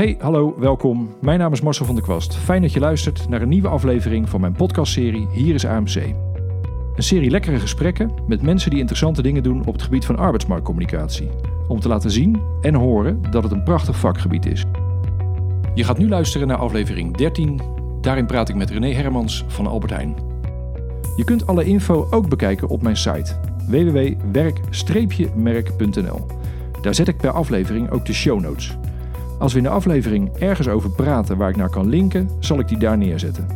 Hey, hallo, welkom. Mijn naam is Marcel van der Kwast. Fijn dat je luistert naar een nieuwe aflevering van mijn podcastserie Hier is AMC. Een serie lekkere gesprekken met mensen die interessante dingen doen op het gebied van arbeidsmarktcommunicatie. Om te laten zien en horen dat het een prachtig vakgebied is. Je gaat nu luisteren naar aflevering 13. Daarin praat ik met René Hermans van Albert Heijn. Je kunt alle info ook bekijken op mijn site www.werk-merk.nl. Daar zet ik per aflevering ook de show notes. Als we in de aflevering ergens over praten waar ik naar kan linken, zal ik die daar neerzetten.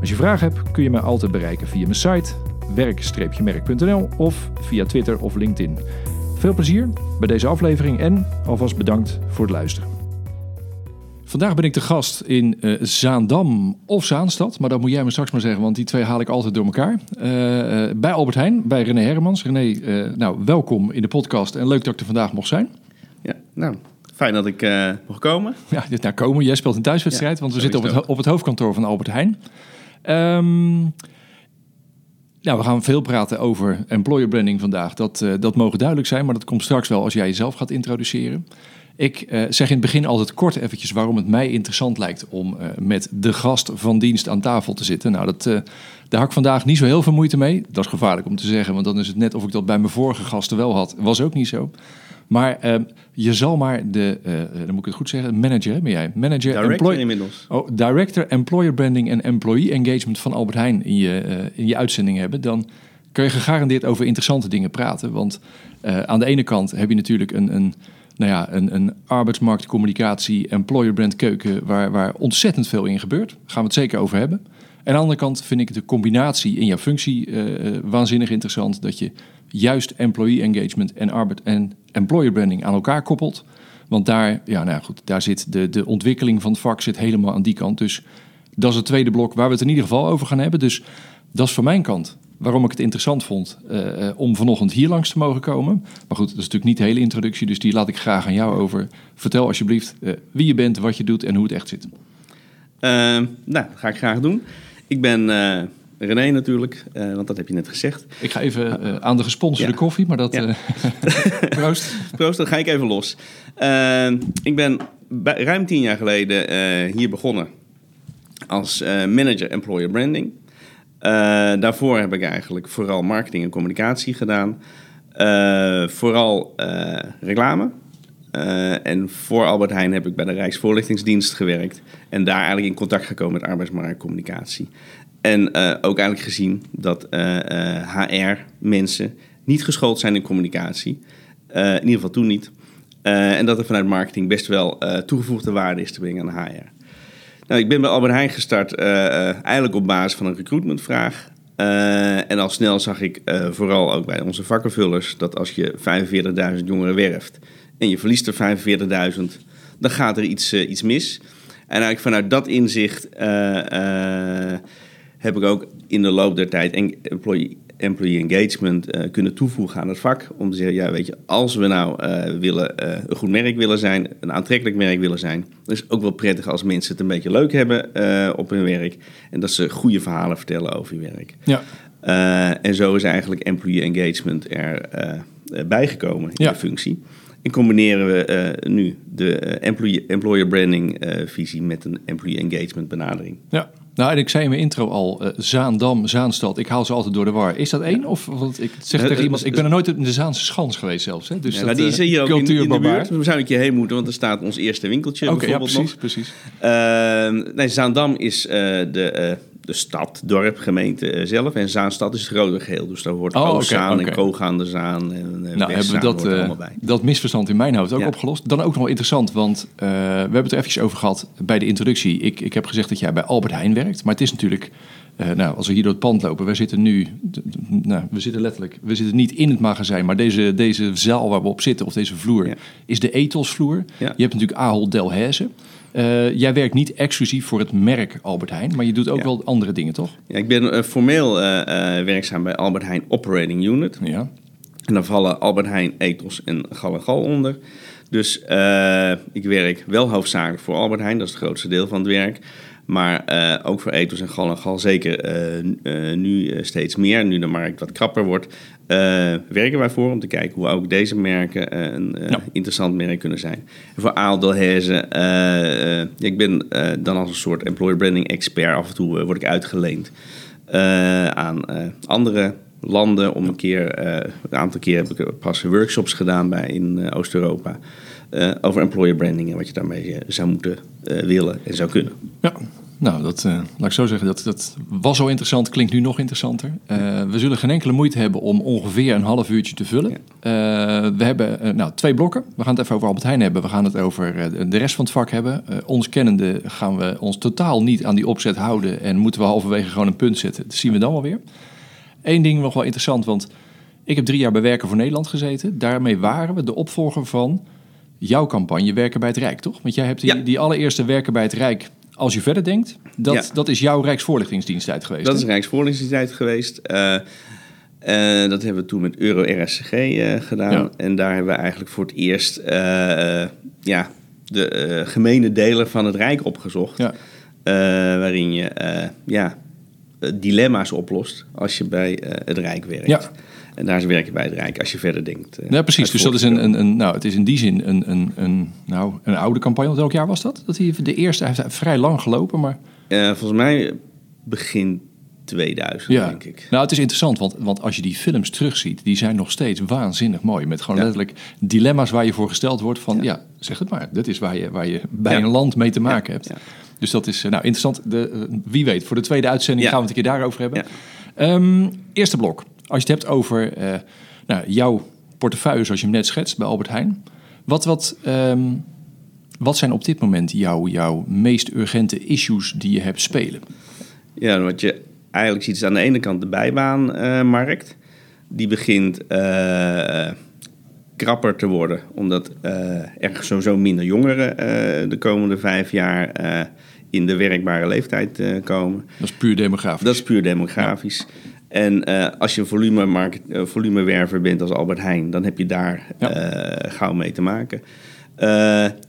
Als je vragen hebt, kun je mij altijd bereiken via mijn site werk-merk.nl of via Twitter of LinkedIn. Veel plezier bij deze aflevering en alvast bedankt voor het luisteren. Vandaag ben ik de gast in uh, Zaandam of Zaanstad, maar dat moet jij me straks maar zeggen, want die twee haal ik altijd door elkaar. Uh, uh, bij Albert Heijn, bij René Hermans. René, nou welkom in de podcast en leuk dat ik er vandaag mocht zijn. Ja, nou Fijn dat ik uh, mocht komen. Ja, dit naar komen. Jij speelt een thuiswedstrijd, want we zitten op het, op het hoofdkantoor van Albert Heijn. Um, nou, we gaan veel praten over employer branding vandaag. Dat, uh, dat mogen duidelijk zijn, maar dat komt straks wel als jij jezelf gaat introduceren. Ik uh, zeg in het begin altijd kort eventjes waarom het mij interessant lijkt om uh, met de gast van dienst aan tafel te zitten. Nou, dat, daar had ik vandaag niet zo heel veel moeite mee. Dat is gevaarlijk om te zeggen, want dan is het net of ik dat bij mijn vorige gasten wel had. Was ook niet zo. Maar uh, je zal maar de, uh, dan moet ik het goed zeggen, manager, ben jij? Manager, Director employ- inmiddels. Oh, director, employer branding en employee engagement van Albert Heijn in je, uh, in je uitzending hebben. Dan kun je gegarandeerd over interessante dingen praten. Want aan de ene kant heb je natuurlijk een, een, nou ja, een, een arbeidsmarktcommunicatie, employer brand keuken, waar, waar ontzettend veel in gebeurt. Daar gaan we het zeker over hebben. En aan de andere kant vind ik de combinatie in jouw functie waanzinnig interessant. Dat je juist employee engagement en, arbeid en employer branding aan elkaar koppelt. Want daar, ja, nou goed, daar zit de, de ontwikkeling van het vak zit helemaal aan die kant. Dus dat is het tweede blok waar we het in ieder geval over gaan hebben. Dus dat is van mijn kant waarom ik het interessant vond uh, om vanochtend hier langs te mogen komen. Maar goed, dat is natuurlijk niet de hele introductie, dus die laat ik graag aan jou over. Vertel alsjeblieft uh, wie je bent, wat je doet en hoe het echt zit. nou, dat ga ik graag doen. Ik ben René natuurlijk, uh, want dat heb je net gezegd. Ik ga even uh, aan de gesponsorde ja. koffie, maar dat... Ja. Uh, proost. Proost, dan ga ik even los. ik ben ruim tien jaar geleden hier begonnen als manager employer branding. daarvoor heb ik eigenlijk vooral marketing en communicatie gedaan. vooral reclame. en voor Albert Heijn heb ik bij de Rijksvoorlichtingsdienst gewerkt. En daar eigenlijk in contact gekomen met arbeidsmarktcommunicatie. En uh, ook eigenlijk gezien dat uh, uh, HR-mensen niet geschoold zijn in communicatie. in ieder geval toen niet. en dat er vanuit marketing best wel toegevoegde waarde is te brengen aan HR. Nou, ik ben bij Albert Heijn gestart eigenlijk op basis van een recruitmentvraag. en al snel zag ik vooral ook bij onze vakkenvullers dat als je 45.000 jongeren werft en je verliest er 45.000, dan gaat er iets, iets mis. En eigenlijk vanuit dat inzicht heb ik ook in de loop der tijd employee, employee engagement uh, kunnen toevoegen aan het vak. Om te zeggen, ja, weet je, als we nou uh, willen, uh, een goed merk willen zijn, een aantrekkelijk merk willen zijn, dan is het ook wel prettig als mensen het een beetje leuk hebben op hun werk. En dat ze goede verhalen vertellen over hun werk. Ja. en zo is eigenlijk employee engagement er bijgekomen in ja. de functie. En combineren we nu de employee, employer branding visie met een employee engagement benadering. Ja. Nou, en ik zei in mijn intro al, uh, Zaandam, Zaanstad, ik haal ze altijd door de war. Is dat één? Of, want ik zeg uh, tegen iemand, ik ben er nooit in de Zaanse schans geweest zelfs. Hè? Dus ja, dat, die is hier ook in, in de buurt. We zouden een keer heen moeten, want er staat ons eerste winkeltje okay, bijvoorbeeld ja, precies, nog. precies. nee, Zaandam is de de stad, dorp, gemeente zelf. En Zaanstad is het grote geheel. Dus daar hoort oh, ook okay, okay. en de Zaan. En nou, hebben we dat, uh, bij. dat misverstand in mijn hoofd ook ja. opgelost. Dan ook nog interessant, want uh, we hebben het er eventjes over gehad bij de introductie. Ik, ik heb gezegd dat jij bij Albert Heijn werkt. Maar het is natuurlijk, uh, nou, als we hier door het pand lopen, wij zitten nu, nou, we zitten letterlijk, we zitten niet in het magazijn, maar deze, deze zaal waar we op zitten, of deze vloer, ja. is de etelsvloer. Je hebt natuurlijk Ahold Delhaize. Uh, jij werkt niet exclusief voor het merk Albert Heijn, maar je doet ook ja. wel andere dingen, toch? Ja, ik ben uh, formeel uh, werkzaam bij Albert Heijn Operating Unit. Ja. En dan vallen Albert Heijn, Ethos en Gal en Gal onder. Dus ik werk wel hoofdzakelijk voor Albert Heijn, dat is het grootste deel van het werk. Maar uh, ook voor ethos en gal en gal zeker uh, nu steeds meer, nu de markt wat krapper wordt, werken wij voor om te kijken hoe ook deze merken een ja. interessant merk kunnen zijn. En voor Aal Delhaize, ik ben dan als een soort employer branding expert, af en toe word ik uitgeleend aan andere landen om een keer, een aantal keer heb ik pas workshops gedaan bij in Oost-Europa. Uh, over employer branding en wat je daarmee zou moeten uh, willen en zou kunnen. Ja, nou, dat, uh, laat ik zo zeggen, dat, dat was zo interessant, klinkt nu nog interessanter. we zullen geen enkele moeite hebben om ongeveer een half uurtje te vullen. we hebben nou, twee blokken. We gaan het even over Albert Heijn hebben. We gaan het over de rest van het vak hebben. ons kennende gaan we ons totaal niet aan die opzet houden en moeten we halverwege gewoon een punt zetten. Dat zien we dan wel weer. Eén ding nog wel interessant, want ik heb drie jaar bij Werken voor Nederland gezeten. Daarmee waren we de opvolger van jouw campagne Werken bij het Rijk, toch? Want jij hebt die, die allereerste Werken bij het Rijk, als je verder denkt, dat, dat is jouw Rijksvoorlichtingsdiensttijd geweest. Dat is Rijksvoorlichtingsdiensttijd geweest. Uh, dat hebben we toen met Euro-RSCG uh, eh, gedaan. En daar hebben we eigenlijk voor het eerst ja, de gemene delen van het Rijk opgezocht. Ja. waarin je ja, dilemma's oplost als je bij het Rijk werkt. Ja. En daar is werken bij het Rijk als je verder denkt. Uh, ja, precies. Dus dat is een, een, een, nou, het is in die zin een, een, een, nou, een oude campagne. Want welk jaar was dat? Dat hij de eerste, hij heeft vrij lang gelopen, maar... Uh, volgens mij begin 2000, ja. denk ik. Nou, het is interessant, want, want als je die films terugziet, die zijn nog steeds waanzinnig mooi. Met gewoon letterlijk dilemma's waar je voor gesteld wordt van, ja, zeg het maar. Dat is waar je, waar je bij een land mee te maken hebt. Dus dat is, nou, interessant. De, wie weet, voor de tweede uitzending gaan we het een keer daarover hebben. Um, eerste blok. Als je het hebt over uh, nou, jouw portefeuille, zoals je hem net schetst bij Albert Heijn. Wat, wat, um, wat zijn op dit moment jouw, jouw meest urgente issues die je hebt spelen? Ja, wat je eigenlijk ziet is aan de ene kant de bijbaanmarkt. die begint uh, krapper te worden, omdat uh, er sowieso minder jongeren de komende vijf jaar in de werkbare leeftijd komen. Dat is puur demografisch. Dat is puur demografisch. En uh, als je een volume uh, volumewerver bent als Albert Heijn, dan heb je daar ja. uh, gauw mee te maken.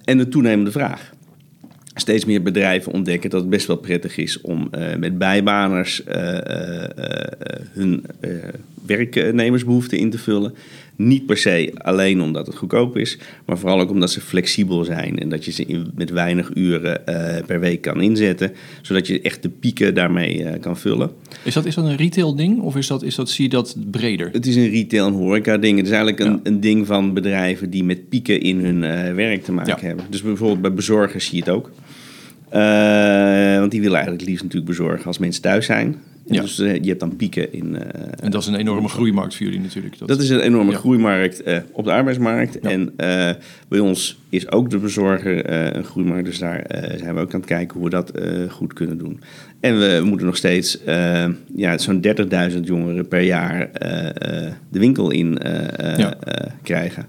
en de toenemende vraag. Steeds meer bedrijven ontdekken dat het best wel prettig is om met bijbaners hun werknemersbehoeften in te vullen. Niet per se alleen omdat het goedkoop is, maar vooral ook omdat ze flexibel zijn en dat je ze in, met weinig uren uh, per week kan inzetten, zodat je echt de pieken daarmee uh, kan vullen. Is dat, is dat een retail ding of is dat, is dat, zie je dat breder? Het is een retail en horeca ding. Het is eigenlijk een, ja. een ding van bedrijven die met pieken in hun uh, werk te maken ja. hebben. Dus bijvoorbeeld bij bezorgers zie je het ook. want die willen eigenlijk het liefst natuurlijk bezorgen als mensen thuis zijn. Ja. Dus uh, je hebt dan pieken in. Uh, en dat is een enorme groeimarkt voor jullie natuurlijk. Dat, dat is een enorme ja. groeimarkt uh, op de arbeidsmarkt. Ja. En bij ons is ook de bezorger een groeimarkt. Dus daar zijn we ook aan het kijken hoe we dat goed kunnen doen. En we moeten nog steeds ja, zo'n 30.000 jongeren per jaar de winkel in krijgen.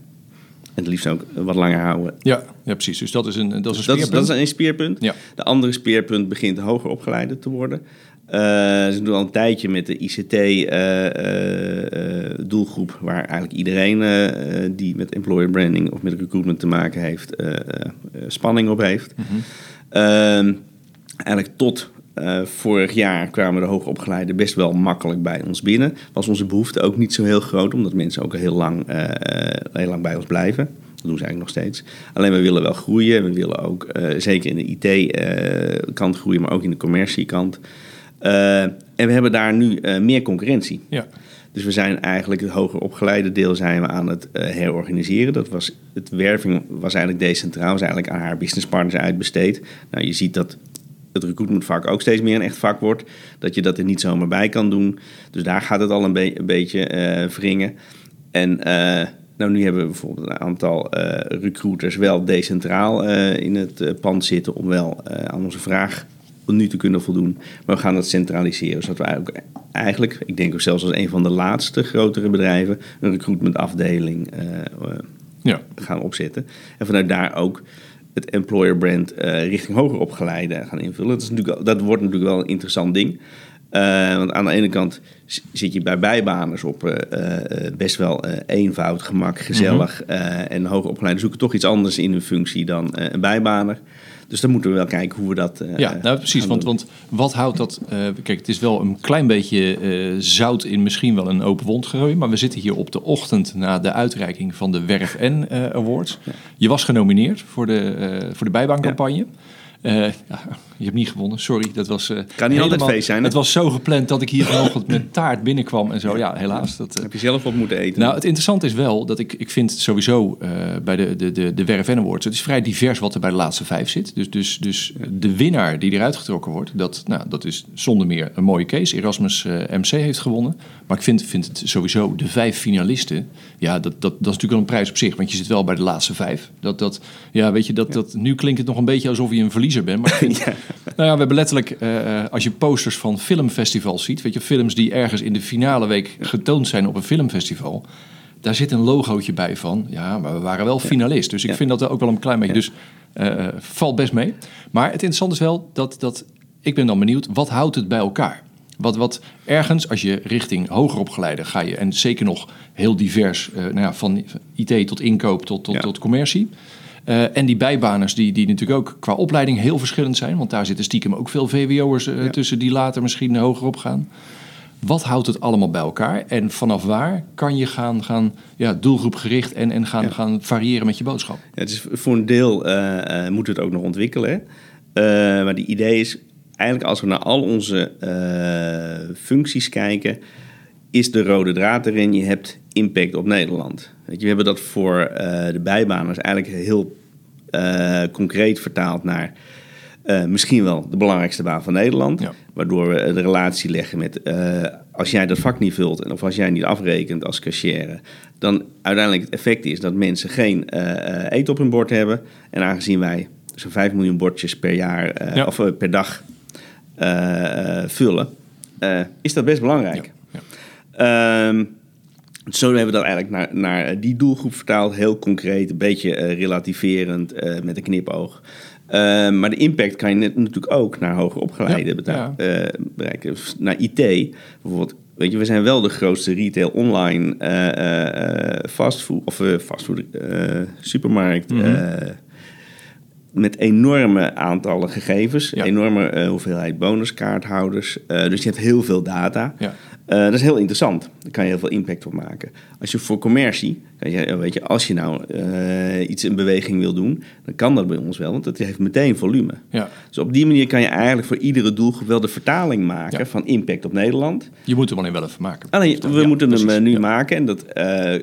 En het liefst ook wat langer houden. Ja, ja precies. Dus dat is een, dat is een speerpunt. Dat is, dat is een speerpunt. Ja. De andere speerpunt begint hoger opgeleide te worden. Uh, ze doen al een tijdje met de ICT-doelgroep, uh, uh, waar eigenlijk iedereen die met employer branding of met recruitment te maken heeft, spanning op heeft. Mm -hmm. eigenlijk tot vorig jaar kwamen de hoogopgeleiden best wel makkelijk bij ons binnen. Was onze behoefte ook niet zo heel groot, omdat mensen ook heel lang, heel lang bij ons blijven. Dat doen ze eigenlijk nog steeds. Alleen we willen wel groeien. We willen ook zeker in de IT-kant groeien, maar ook in de commerciekant. Uh, en we hebben daar nu uh, meer concurrentie. Ja. Dus we zijn eigenlijk het hoger opgeleide deel zijn we aan het uh, herorganiseren. Dat was, het werving was eigenlijk decentraal, was eigenlijk aan haar businesspartners uitbesteed. Nou, je ziet dat het recruitmentvak ook steeds meer een echt vak wordt. Dat je dat er niet zomaar bij kan doen. Dus daar gaat het al een, be een beetje wringen. En nou, nu hebben we bijvoorbeeld een aantal recruiters wel decentraal in het pand zitten... om wel aan onze vraag nu te kunnen voldoen. Maar we gaan dat centraliseren, zodat we eigenlijk, eigenlijk ik denk ook zelfs als een van de laatste grotere bedrijven, een recruitmentafdeling uh, ja. gaan opzetten. En vanuit daar ook het employer brand uh, richting hoger opgeleide gaan invullen. Dat, is natuurlijk, dat wordt natuurlijk wel een interessant ding. Uh, want aan de ene kant zit je bij bijbaners op uh, best wel eenvoud, gemak, gezellig. Mm -hmm. en hoger opgeleide zoeken toch iets anders in hun functie dan een bijbaner. Dus dan moeten we wel kijken hoe we dat. Uh, ja, nou precies. Want, want wat houdt dat. Uh, kijk, het is wel een klein beetje uh, zout in misschien wel een open wond gegooid. Maar we zitten hier op de ochtend na de uitreiking van de Werf N Awards. Ja. Je was genomineerd voor de, voor de bijbaancampagne. Ja. Je hebt niet gewonnen, sorry. Dat was, uh, kan niet altijd feest zijn. Hè? Het was zo gepland dat ik hier vanochtend met taart binnenkwam en zo. Ja, helaas. Dat, uh, heb je zelf op moeten eten? Nou, het interessante is wel dat ik, ik vind sowieso bij de, de, de, de Werf Awards... het is vrij divers wat er bij de laatste vijf zit. Dus, dus, dus de winnaar die eruit getrokken wordt... Dat, nou, dat is zonder meer een mooie case. Erasmus MC heeft gewonnen. Maar ik vind, vind het sowieso de vijf finalisten... ja, dat, dat, dat is natuurlijk wel een prijs op zich. Want je zit wel bij de laatste vijf. Dat, dat, ja, weet je, dat, dat, nu klinkt het nog een beetje alsof je een verliezer bent. Maar ik vind, ja. Nou ja, we hebben letterlijk, uh, als je posters van filmfestivals ziet, weet je, films die ergens in de finale week getoond zijn op een filmfestival, daar zit een logootje bij van, ja, maar we waren wel finalist. Dus ik vind dat er ook wel een klein beetje, dus uh, valt best mee. Maar het interessante is wel dat, dat, ik ben dan benieuwd, wat houdt het bij elkaar? Wat, wat ergens, als je richting hoger opgeleide ga je, en zeker nog heel divers, uh, nou ja, van IT tot inkoop tot, tot, tot commercie. Uh, en die bijbaners, die, die natuurlijk ook qua opleiding heel verschillend zijn. Want daar zitten stiekem ook veel VWO'ers uh, ja. tussen die later misschien hoger op gaan. Wat houdt het allemaal bij elkaar? En vanaf waar kan je gaan, gaan ja, doelgroepgericht en, en gaan, ja. gaan variëren met je boodschap? Ja, het is voor een deel uh, moet het ook nog ontwikkelen. maar die idee is eigenlijk als we naar al onze functies kijken, is de rode draad erin. Je hebt impact op Nederland. Weet je, we hebben dat voor uh, de bijbaners eigenlijk heel uh, concreet vertaald naar uh, misschien wel de belangrijkste baan van Nederland. Ja. Waardoor we de relatie leggen met als jij dat vak niet vult en of als jij niet afrekent als cashier, dan uiteindelijk het effect is dat mensen geen eten op hun bord hebben. En aangezien wij zo'n 5 miljoen bordjes per jaar ja. of per dag vullen, is dat best belangrijk. Ja. Um, zo hebben we dat eigenlijk naar, naar die doelgroep vertaald. Heel concreet, een beetje uh, relativerend, uh, met een knipoog. Uh, maar de impact kan je net, natuurlijk ook naar hoger opgeleide ja, ja. bereiken. Naar IT bijvoorbeeld. Weet je, we zijn wel de grootste retail online fastfood of fastfood supermarkt. Mm -hmm. met enorme aantallen gegevens, ja. enorme hoeveelheid bonuskaarthouders. dus je hebt heel veel data. Uh, dat is heel interessant. Daar kan je heel veel impact op maken. Als je voor commercie, je, weet je, als je nou uh, iets in beweging wil doen, dan kan dat bij ons wel, want dat heeft meteen volume. Ja. Dus op die manier kan je eigenlijk voor iedere doelgroep wel de vertaling maken ja. van impact op Nederland. Je moet hem alleen wel even maken. Alleen, we ja, moeten precies. hem nu maken en dat uh,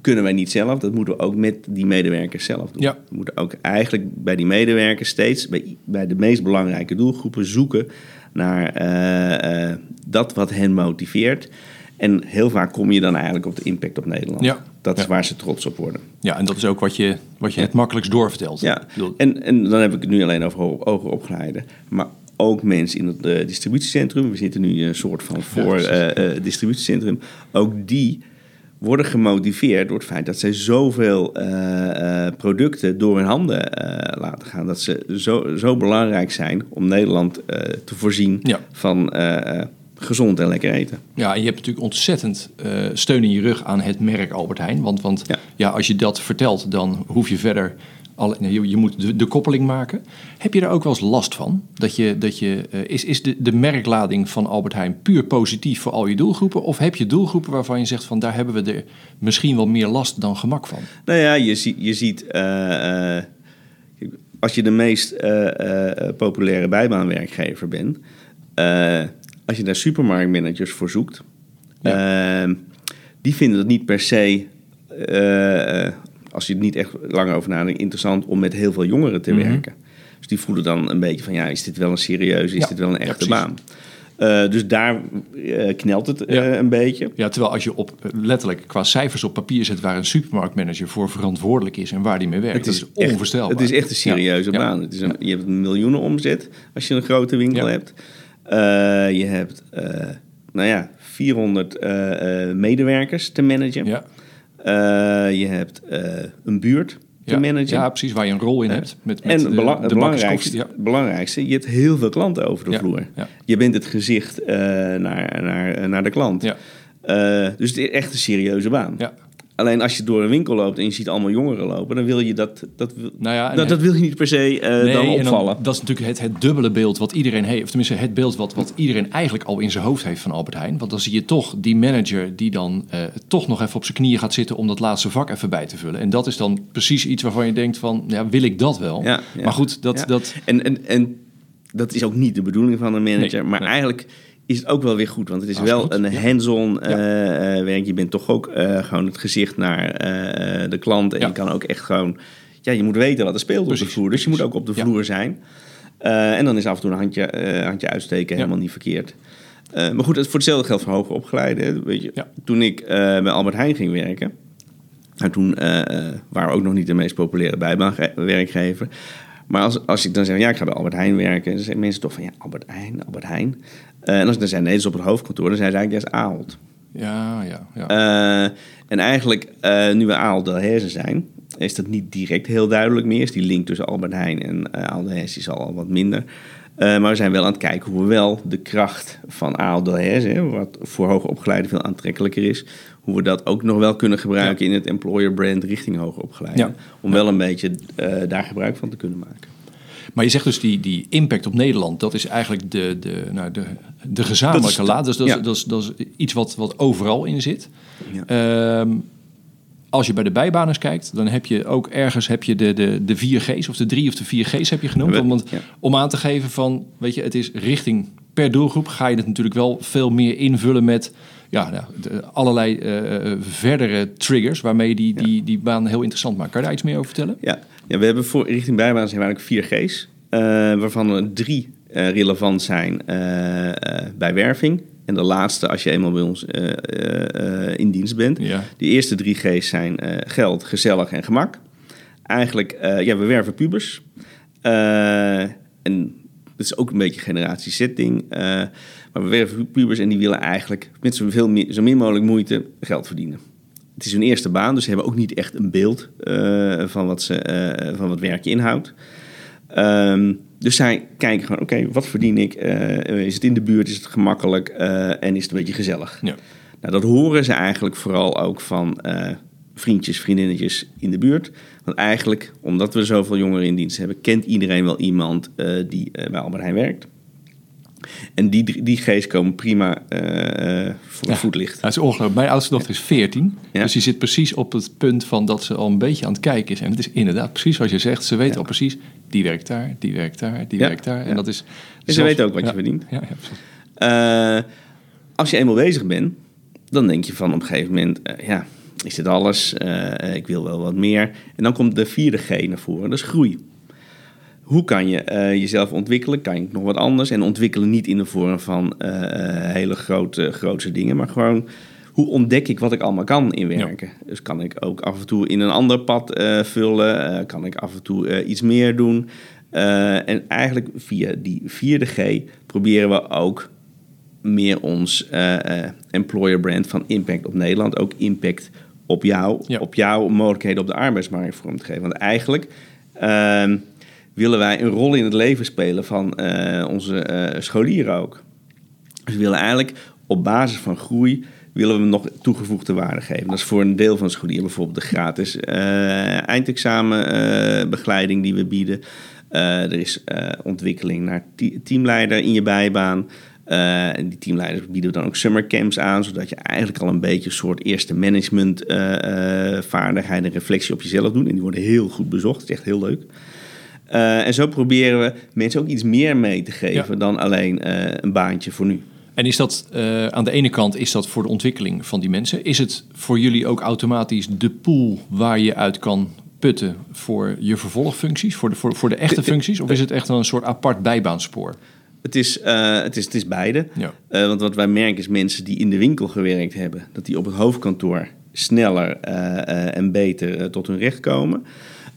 kunnen wij niet zelf. Dat moeten we ook met die medewerkers zelf doen. We moeten ook eigenlijk bij die medewerkers steeds, bij, bij de meest belangrijke doelgroepen, zoeken naar uh, uh, dat wat hen motiveert. En heel vaak kom je dan eigenlijk op de impact op Nederland. Ja. Dat is ja. waar ze trots op worden. Ja, en dat is ook wat je, wat je het makkelijkst doorvertelt. Ja, en, en dan heb ik het nu alleen over hoger opgeleide. Maar ook mensen in het uh, distributiecentrum. We zitten nu een soort van voor distributiecentrum. Ook die worden gemotiveerd door het feit dat zij zoveel uh, uh, producten door hun handen uh, laten gaan. Dat ze zo, zo belangrijk zijn om Nederland te voorzien ja. van gezond en lekker eten. Ja, en je hebt natuurlijk ontzettend steun in je rug aan het merk Albert Heijn. Want, want ja. ja. als je dat vertelt, dan hoef je verder al, je, je moet de, de, koppeling maken. Heb je daar ook wel eens last van? Dat je, dat je, uh, is is de, de merklading van Albert Heijn puur positief voor al je doelgroepen? Of heb je doelgroepen waarvan je zegt van daar hebben we er misschien wel meer last dan gemak van? Nou ja, je, zie, je ziet... Uh, uh, als je de meest populaire bijbaanwerkgever bent... als je daar supermarktmanagers voor zoekt... Ja. die vinden dat niet per se als je er niet echt lang over nadenkt, interessant om met heel veel jongeren te mm -hmm. werken. Dus die voelen dan een beetje van, ja, is dit wel een serieuze, is ja, dit wel een echte ja, baan? Uh, dus daar uh, knelt het uh, ja. een beetje. Ja, terwijl als je op letterlijk qua cijfers op papier zet waar een supermarktmanager voor verantwoordelijk is en waar die mee werkt, het is, dat is onvoorstelbaar. het is echt een serieuze ja. baan. Het is een, je hebt een miljoenen omzet als je een grote winkel hebt. je hebt, nou ja, 400 medewerkers te managen. Ja. Uh, je hebt uh, een buurt te ja, managen. Ja, precies, waar je een rol in hebt. Met, met en de, bela de belangrijkste, ja. belangrijkste, je hebt heel veel klanten over de ja, vloer. Je bent het gezicht naar, naar, naar de klant. dus het is echt een serieuze baan. Alleen als je door een winkel loopt en je ziet allemaal jongeren lopen, dan wil je dat, dat, wil- Nou ja, dat, dat wil je niet per se eh, Nee, dan en opvallen. dat is natuurlijk het, het dubbele beeld wat iedereen heeft. Of tenminste, het beeld wat, wat iedereen eigenlijk al in zijn hoofd heeft van Albert Heijn. Want dan zie je toch die manager die dan eh, toch nog even op zijn knieën gaat zitten om dat laatste vak even bij te vullen. En dat is dan precies iets waarvan je denkt van, ja, wil ik dat wel? Ja, ja. Maar goed, dat, dat, En, en, en dat is ook niet de bedoeling van een manager. Nee, maar nee. eigenlijk is het ook wel weer goed. Want het is wel een hands-on eh, Ja. eh, werk. Je bent toch ook eh, gewoon het gezicht naar de klant. En Ja. je kan ook echt gewoon... Ja, je moet weten wat er speelt op de vloer. Dus je moet ook op de Ja. vloer zijn. En dan is af en toe een handje, handje uitsteken helemaal niet verkeerd. Maar goed, het voor hetzelfde geldt voor hoger opgeleiden. Weet je. Toen ik bij Albert Heijn ging werken... Nou, toen waren we ook nog niet de meest populaire bijbaanwerkgever. Maar als, als ik dan zeg, ja, ik ga bij Albert Heijn werken... dan zeggen mensen toch van, ja, Albert Heijn, Albert Heijn. Eh, en als ik dan zei, nee, dat is op het hoofdkantoor... dan zijn ze eigenlijk, dat is Ahold. ja, ja, ja. Eh, en eigenlijk, eh, nu we Ahold Delhaize zijn... is dat niet direct heel duidelijk meer. Is die link tussen Albert Heijn en Ahold Delhaize is al wat minder... Maar we zijn wel aan het kijken hoe we wel de kracht van Delhaize... hè, wat voor hoger opgeleiden veel aantrekkelijker is... hoe we dat ook nog wel kunnen gebruiken in het employer brand richting hoger opgeleiden. Ja. Om wel een beetje daar gebruik van te kunnen maken. Maar je zegt dus die, die impact op Nederland, dat is eigenlijk de, de, nou, de, de gezamenlijke Dat laad. Dus dat is, ja. dat, is, dat is iets wat, wat overal in zit. Ja. Ehm, als je bij de bijbaners kijkt, dan heb je ook ergens heb je de, de, de 4G's of de 3 of de 4G's heb je genoemd. Want- om aan te geven van, weet je, het is richting per doelgroep ga je het natuurlijk wel veel meer invullen met ja, nou, de- allerlei eh, verdere triggers waarmee je die, die, die baan heel interessant maakt. Kan je daar iets meer over vertellen? Ja, ja we hebben voor richting bijbaan zijn eigenlijk vier G's. eh, waarvan er drie eh, relevant zijn eh, eh, bij werving. En de laatste als je eenmaal bij ons eh, eh, eh, in dienst bent. Ja. De eerste drie G's zijn eh, geld, gezellig en gemak. Eigenlijk, eh, ja, we werven pubers. Eh, en dat is ook een beetje generatie setting. eh, maar we werven pubers en die willen eigenlijk met zoveel zo min mogelijk moeite geld verdienen. Het is hun eerste baan, dus ze hebben ook niet echt een beeld eh, van, wat ze, eh, van wat werk inhoudt. Ehm, dus zij kijken gewoon, oké, wat verdien ik? Is het in de buurt? Is het gemakkelijk? En is het een beetje gezellig? Ja. Nou, dat horen ze eigenlijk vooral ook van vriendjes, vriendinnetjes in de buurt. Want eigenlijk, omdat we zoveel jongeren in dienst hebben, kent iedereen wel iemand eh, die eh, bij Albert Heijn werkt. En die, die G's komen prima eh, voor Ja. het voetlicht. Het is ongelooflijk. Mijn oudste dochter is 14. Ja. Dus die zit precies op het punt van dat ze al een beetje aan het kijken is. En het is inderdaad precies wat je zegt. Ze weet Ja. al precies, die werkt daar, die werkt daar, die werkt daar. En dat is... En ze zelfs- weten ook wat je verdient. Ja, ja, precies. Als je eenmaal bezig bent, dan denk je van op een gegeven moment, ja, is dit alles? Eh, ik wil wel wat meer. En dan komt de vierde G naar voren, dat is groei. Hoe kan je eh, jezelf ontwikkelen? Kan je nog wat anders? En ontwikkelen niet in de vorm van eh, eh, hele grote, grootse dingen, maar gewoon hoe ontdek ik wat ik allemaal kan in werken? Dus kan ik ook af en toe in een ander pad eh, vullen? Eh, kan ik af en toe eh, iets meer doen? Eh, en eigenlijk via die vierde G proberen we ook meer ons eh, eh, employer brand van impact op Nederland, ook impact op jou, Ja. op jouw mogelijkheden op de arbeidsmarkt vorm te geven. Want eigenlijk ehm, willen wij een rol in het leven spelen van eh, onze eh, scholieren ook. Dus we willen eigenlijk op basis van groei willen we nog toegevoegde waarde geven. Dat is voor een deel van de scholieren bijvoorbeeld de gratis eh eindexamenbegeleiding die we bieden. Er is ontwikkeling naar te- teamleider in je bijbaan. Eh, en die teamleiders bieden dan ook summercamps aan, zodat je eigenlijk al een beetje een soort eerste management eh, eh, vaardigheid en reflectie op jezelf doet. En die worden heel goed bezocht. Dat is echt heel leuk. En zo proberen we mensen ook iets meer mee te geven Ja. dan alleen een baantje voor nu. En is dat aan de ene kant is dat voor de ontwikkeling van die mensen? Is het voor jullie ook automatisch de pool waar je uit kan putten voor je vervolgfuncties, voor de, voor, voor de echte functies? Of is het echt een soort apart bijbaanspoor? Het is, eh, het is, het is beide. Ja. Eh, want wat wij merken is mensen die in de winkel gewerkt hebben, dat die op het hoofdkantoor sneller eh, en beter tot hun recht komen.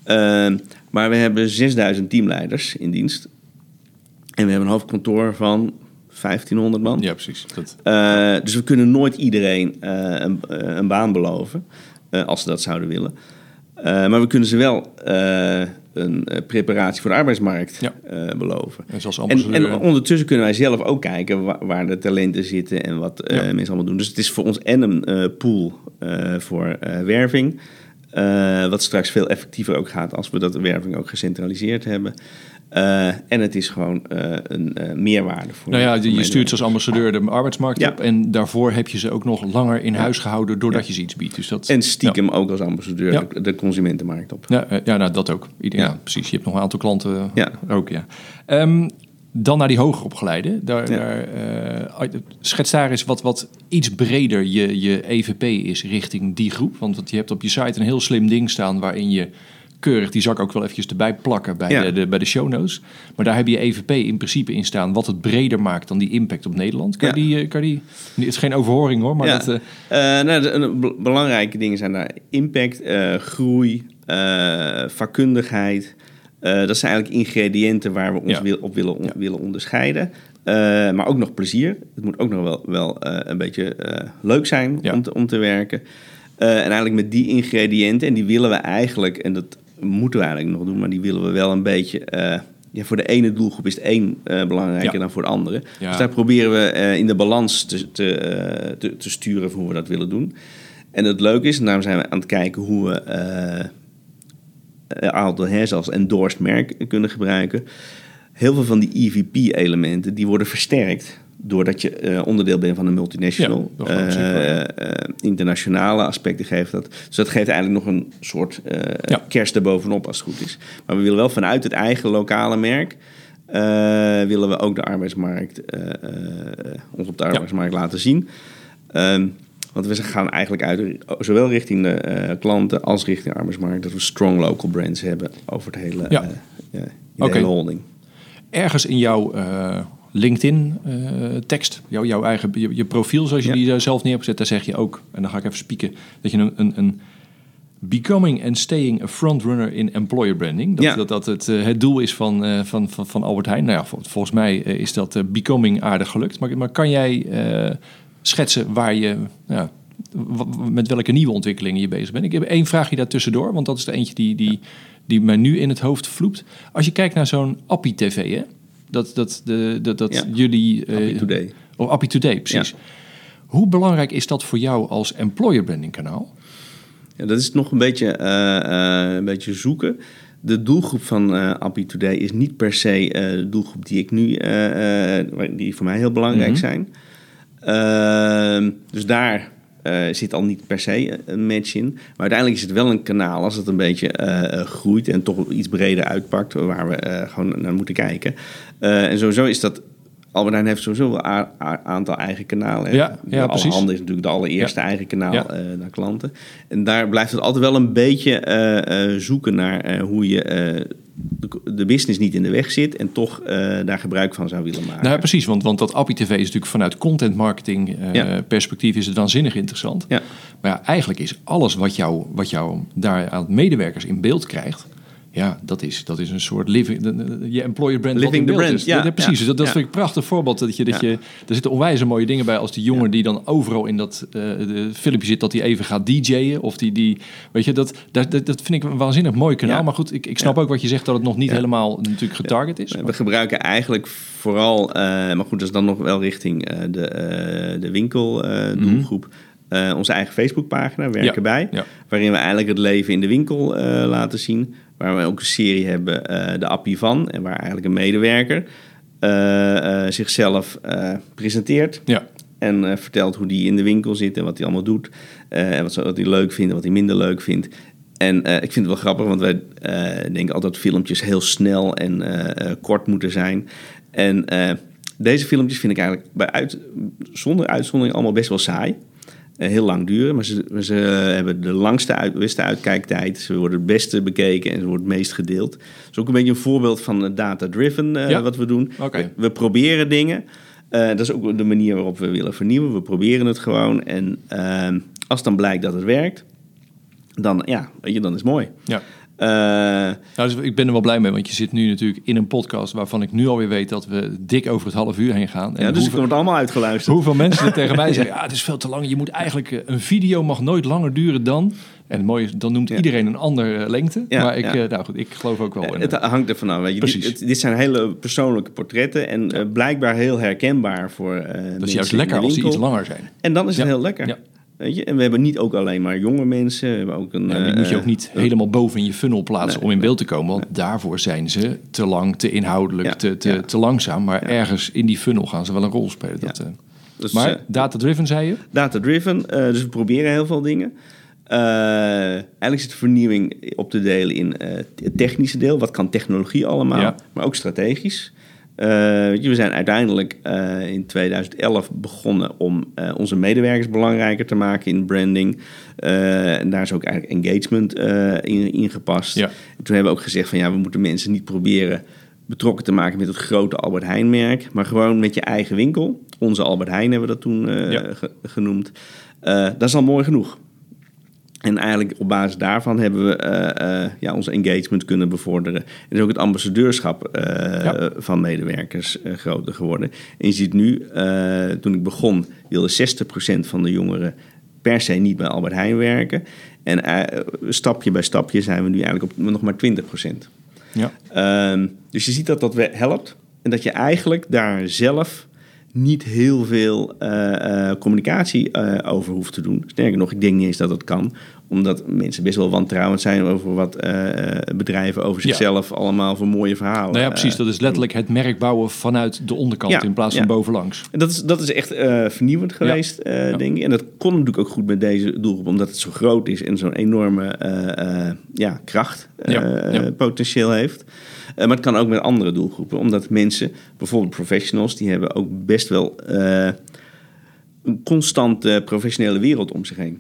Eh, maar we hebben 6000 teamleiders in dienst. En we hebben een hoofdkantoor van 1500 man. Ja, precies. Dat, dus we kunnen nooit iedereen een, een baan beloven, als ze dat zouden willen. Eh, maar we kunnen ze wel eh, een eh, preparatie voor de arbeidsmarkt Ja. beloven. en zoals En, en ondertussen kunnen wij zelf ook kijken waar, waar de talenten zitten en wat Ja. mensen allemaal doen. Dus het is voor ons en een pool voor werving. Wat straks veel effectiever ook gaat als we dat werving ook gecentraliseerd hebben. Eh, en het is gewoon eh, een eh, meerwaarde voor. Nou ja, je stuurt ze als ambassadeur de arbeidsmarkt Ja. op. En daarvoor heb je ze ook nog langer in huis gehouden doordat je ze iets biedt. Dus dat, En stiekem ook als ambassadeur de, de consumentenmarkt op. Ja, ja nou, dat ook. Ja. Precies. Je hebt nog een aantal klanten Ja. ook, ja. Ehm, dan naar die hoger opgeleide. Daar, daar, schets daar eens wat, wat iets breder je, je EVP is richting die groep. Want je hebt op je site een heel slim ding staan waarin je keurig, die zak ook wel eventjes erbij plakken bij, Ja. de, de, bij de show notes. Maar daar heb je EVP in principe in staan wat het breder maakt dan die impact op Nederland. Kan, Ja. die, eh, kan die, het is geen overhoring hoor, maar Ja. dat... nou, de, de be- belangrijke dingen zijn daar impact, groei, vakkundigheid. Dat zijn eigenlijk ingrediënten waar we ons wil- op willen, on- willen onderscheiden. Maar ook nog plezier. Het moet ook nog wel, wel een beetje leuk zijn om, te, om te werken. En eigenlijk met die ingrediënten, en die willen we eigenlijk, en dat moeten we eigenlijk nog doen, maar die willen we wel een beetje. eh, ja, voor de ene doelgroep is het één eh, belangrijker Ja. dan voor de andere. Ja. Dus daar proberen we eh, in de balans te, te, te, te sturen van hoe we dat willen doen. En het leuke is, en daarom zijn we aan het kijken hoe we een aantal hè, zelfs endorsed merk kunnen gebruiken. Heel veel van die EVP-elementen die worden versterkt doordat je eh, onderdeel bent van een multinational. Ja. Eh, eh, internationale aspecten geeft dat. Dus dat geeft eigenlijk nog een soort Ja. kerst erbovenop als het goed is. Maar we willen wel vanuit het eigen lokale merk... willen we ook de arbeidsmarkt, ons op de arbeidsmarkt laten zien. Ehm, want we gaan eigenlijk uit, zowel richting de klanten als richting de arbeidsmarkt, dat we strong local brands hebben over het hele, de hele holding. ergens in jouw eh, LinkedIn-tekst, jouw, jouw eigen je, je profiel zoals je Ja. die daar zelf neer hebt gezet, daar zeg je ook, en dan ga ik even spieken, dat je een, een, een becoming and staying a frontrunner in employer branding, dat Ja. dat, dat het, eh, het doel is van, eh, van, van, van Albert Heijn. Nou ja, vol- volgens mij eh, is dat eh, becoming aardig gelukt. Maar, maar kan jij eh, schetsen waar je, ja, met welke nieuwe ontwikkelingen je bezig bent? Ik heb één vraagje daar tussendoor, want dat is de eentje die, die, die mij nu in het hoofd vloept. Als je kijkt naar zo'n Appie TV, hè? Dat, dat, de, dat, dat Ja. jullie... Happy Today. Of Appie Today, precies. Hoe belangrijk is dat voor jou als employer branding kanaal? Ja, dat is nog een beetje, eh, eh, een beetje zoeken. De doelgroep van Appy Today is niet per se de doelgroep die ik nu, die voor mij heel belangrijk Mhm. zijn. Ehm, dus daar eh, zit al niet per se een match in. Maar uiteindelijk is het wel een kanaal als het een beetje eh, eh, groeit en toch iets breder uitpakt, waar we gewoon naar moeten kijken. En sowieso is dat. Albert Heijn heeft sowieso wel een aantal eigen kanalen. hè. Ja, ja, precies. Allerhande is natuurlijk de allereerste eigen kanaal Ja. naar klanten. En daar blijft het altijd wel een beetje zoeken naar hoe je de, business niet in de weg zit en toch eh, daar gebruik van zou willen maken. Nou ja, precies, want, want dat Appie TV is natuurlijk vanuit content marketing eh, Ja. perspectief is het waanzinnig interessant. Ja. Maar ja, eigenlijk is alles wat jou, wat jou daar aan medewerkers in beeld krijgt, ja, dat is, dat is een soort living, je employer brand. Living in the brand, is. ja, Dat- precies, ja, dat, dat ja. vind ik een prachtig voorbeeld. Dat je, dat je, er zitten onwijze mooie dingen bij als die jongen die dan overal in dat eh, de filmpje zit, dat hij even gaat DJ'en. Of die, die, weet je, dat, dat, dat, vind ik een waanzinnig mooi kanaal. Maar goed, ik, ik snap ook wat je zegt dat het nog niet helemaal natuurlijk getarget is. We gebruiken eigenlijk vooral, eh, maar goed, dat is dan nog wel richting eh, de, de winkeldoelgroep. eh, onze eigen Facebookpagina, Werken Mhm. Ja, bij. ja. Waarin we eigenlijk het leven in de winkel laten zien. Waar we ook een serie hebben, eh, de Appie van. En waar eigenlijk een medewerker eh, eh, zichzelf presenteert. Ja, En vertelt hoe die in de winkel zit en wat hij allemaal doet. en wat, ze- wat hij leuk vindt en wat hij minder leuk vindt. En ik vind het wel grappig, want wij denken altijd dat filmpjes heel snel en kort moeten zijn. En deze filmpjes vind ik eigenlijk bij uit, zonder uitzondering allemaal best wel saai. Eh, heel lang duren, maar ze, ze hebben de langste uit, beste uitkijktijd. Ze worden het beste bekeken en ze worden het meest gedeeld. Dat is ook een beetje een voorbeeld van eh, data-driven eh, Ja. wat we doen. We, we proberen dingen. Eh, dat is ook de manier waarop we willen vernieuwen. We proberen het gewoon. En ehm, als dan blijkt dat het werkt, dan, ja, weet je, dan is het mooi. ja. Eh, Nou, dus ik ben er wel blij mee, want je zit nu natuurlijk in een podcast waarvan ik nu alweer weet dat we dik over het half uur heen gaan. En ja, dus ik hoeveel, word allemaal uitgeluisterd. hoeveel mensen er tegen mij zeggen, ja, het is veel te lang. Je moet eigenlijk, eh, een video mag nooit langer duren dan. En het mooie is, dan noemt Ja. iedereen een andere lengte. Ja, maar ik, ja. eh, nou goed, ik geloof ook wel in. Het hangt ervan af. Weet je. Dit, zijn hele persoonlijke portretten en eh, blijkbaar heel herkenbaar voor eh dat is juist lekker als die iets langer zijn. En dan is het heel lekker. Ja. Weet je? En we hebben niet ook alleen maar jonge mensen. We hebben ook een, Ja, die moet je eh, ook niet helemaal boven in je funnel plaatsen Nee, om in beeld te komen. Want daarvoor zijn ze te lang, te inhoudelijk, Ja, te, te, ja. te langzaam. Maar ergens in die funnel gaan ze wel een rol spelen. Dat, eh. dus, maar eh, data-driven zei je? Data-driven, eh, dus we proberen heel veel dingen. Eh, eigenlijk zit de vernieuwing op te delen in eh, het technische deel. Wat kan technologie allemaal, maar ook strategisch. Eh, we zijn uiteindelijk eh, in 2011 begonnen om eh, onze medewerkers belangrijker te maken in branding. En daar is ook eigenlijk engagement in, in gepast. Ja. En toen hebben we ook gezegd van ja, we moeten mensen niet proberen betrokken te maken met het grote Albert Heijn merk, maar gewoon met je eigen winkel. Onze Albert Heijn hebben we dat toen Ja. genoemd. Dat is al mooi genoeg. En eigenlijk op basis daarvan hebben we eh, ja, onze engagement kunnen bevorderen. En is ook het ambassadeurschap eh, Ja. van medewerkers groter geworden. En je ziet nu, toen ik begon, wilde 60% van de jongeren per se niet bij Albert Heijn werken. En stapje bij stapje zijn we nu eigenlijk op nog maar 20%. Ja. Ehm, dus je ziet dat dat helpt. En dat je eigenlijk daar zelf niet heel veel communicatie over hoeft te doen. Sterker nog, ik denk niet eens dat dat kan. Omdat mensen best wel wantrouwend zijn over wat eh, eh, bedrijven over Ja. zichzelf allemaal voor mooie verhalen. Nou ja, precies. eh, Dat is letterlijk het merk bouwen vanuit de onderkant Ja, in plaats van bovenlangs. En dat is, dat is echt vernieuwend geweest, denk ik. En dat kon natuurlijk ook goed met deze doelgroep, omdat het zo groot is en zo'n enorme ja, kracht potentieel heeft. Maar het kan ook met andere doelgroepen, omdat mensen, bijvoorbeeld professionals, die hebben ook best wel een constante professionele wereld om zich heen.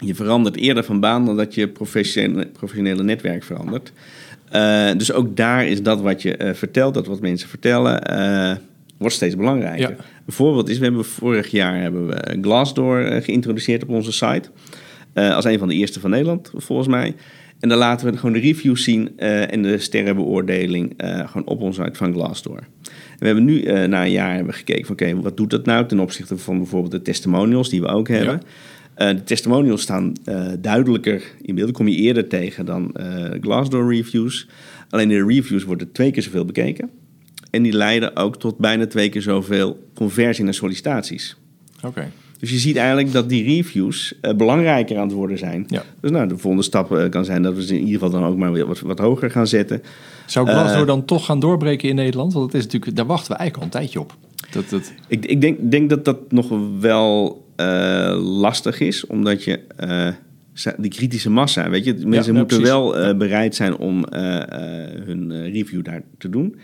Je verandert eerder van baan dan dat je professionele, professionele netwerk verandert. Eh, dus ook daar is dat wat je eh, vertelt, dat wat mensen vertellen, eh, wordt steeds belangrijker. Ja. Een voorbeeld is, we hebben vorig jaar hebben we Glassdoor geïntroduceerd op onze site. Als een van de eerste van Nederland, volgens mij. En dan laten we gewoon de reviews zien en de sterrenbeoordeling gewoon op onze site van Glassdoor. En we hebben nu na een jaar hebben gekeken van oké, wat doet dat nou ten opzichte van bijvoorbeeld de testimonials die we ook hebben. Eh, de testimonials staan eh, duidelijker in beeld. Die kom je eerder tegen dan eh Glassdoor reviews. Alleen de reviews worden twee keer zoveel bekeken. En die leiden ook tot bijna twee keer zoveel conversie naar sollicitaties. Oké. Dus je ziet eigenlijk dat die reviews eh, belangrijker aan het worden zijn. Ja. Dus nou, de volgende stap eh, kan zijn dat we ze in ieder geval dan ook maar weer wat, wat hoger gaan zetten. Zou Glassdoor Eh, dan toch gaan doorbreken in Nederland? Want het is natuurlijk, daar wachten we eigenlijk al een tijdje op. Dat, dat, Ik, ik denk, denk dat dat nog wel eh, lastig is, omdat je za- die kritische massa, weet je, mensen ja, moeten precies. wel eh, bereid zijn om hun review daar te doen.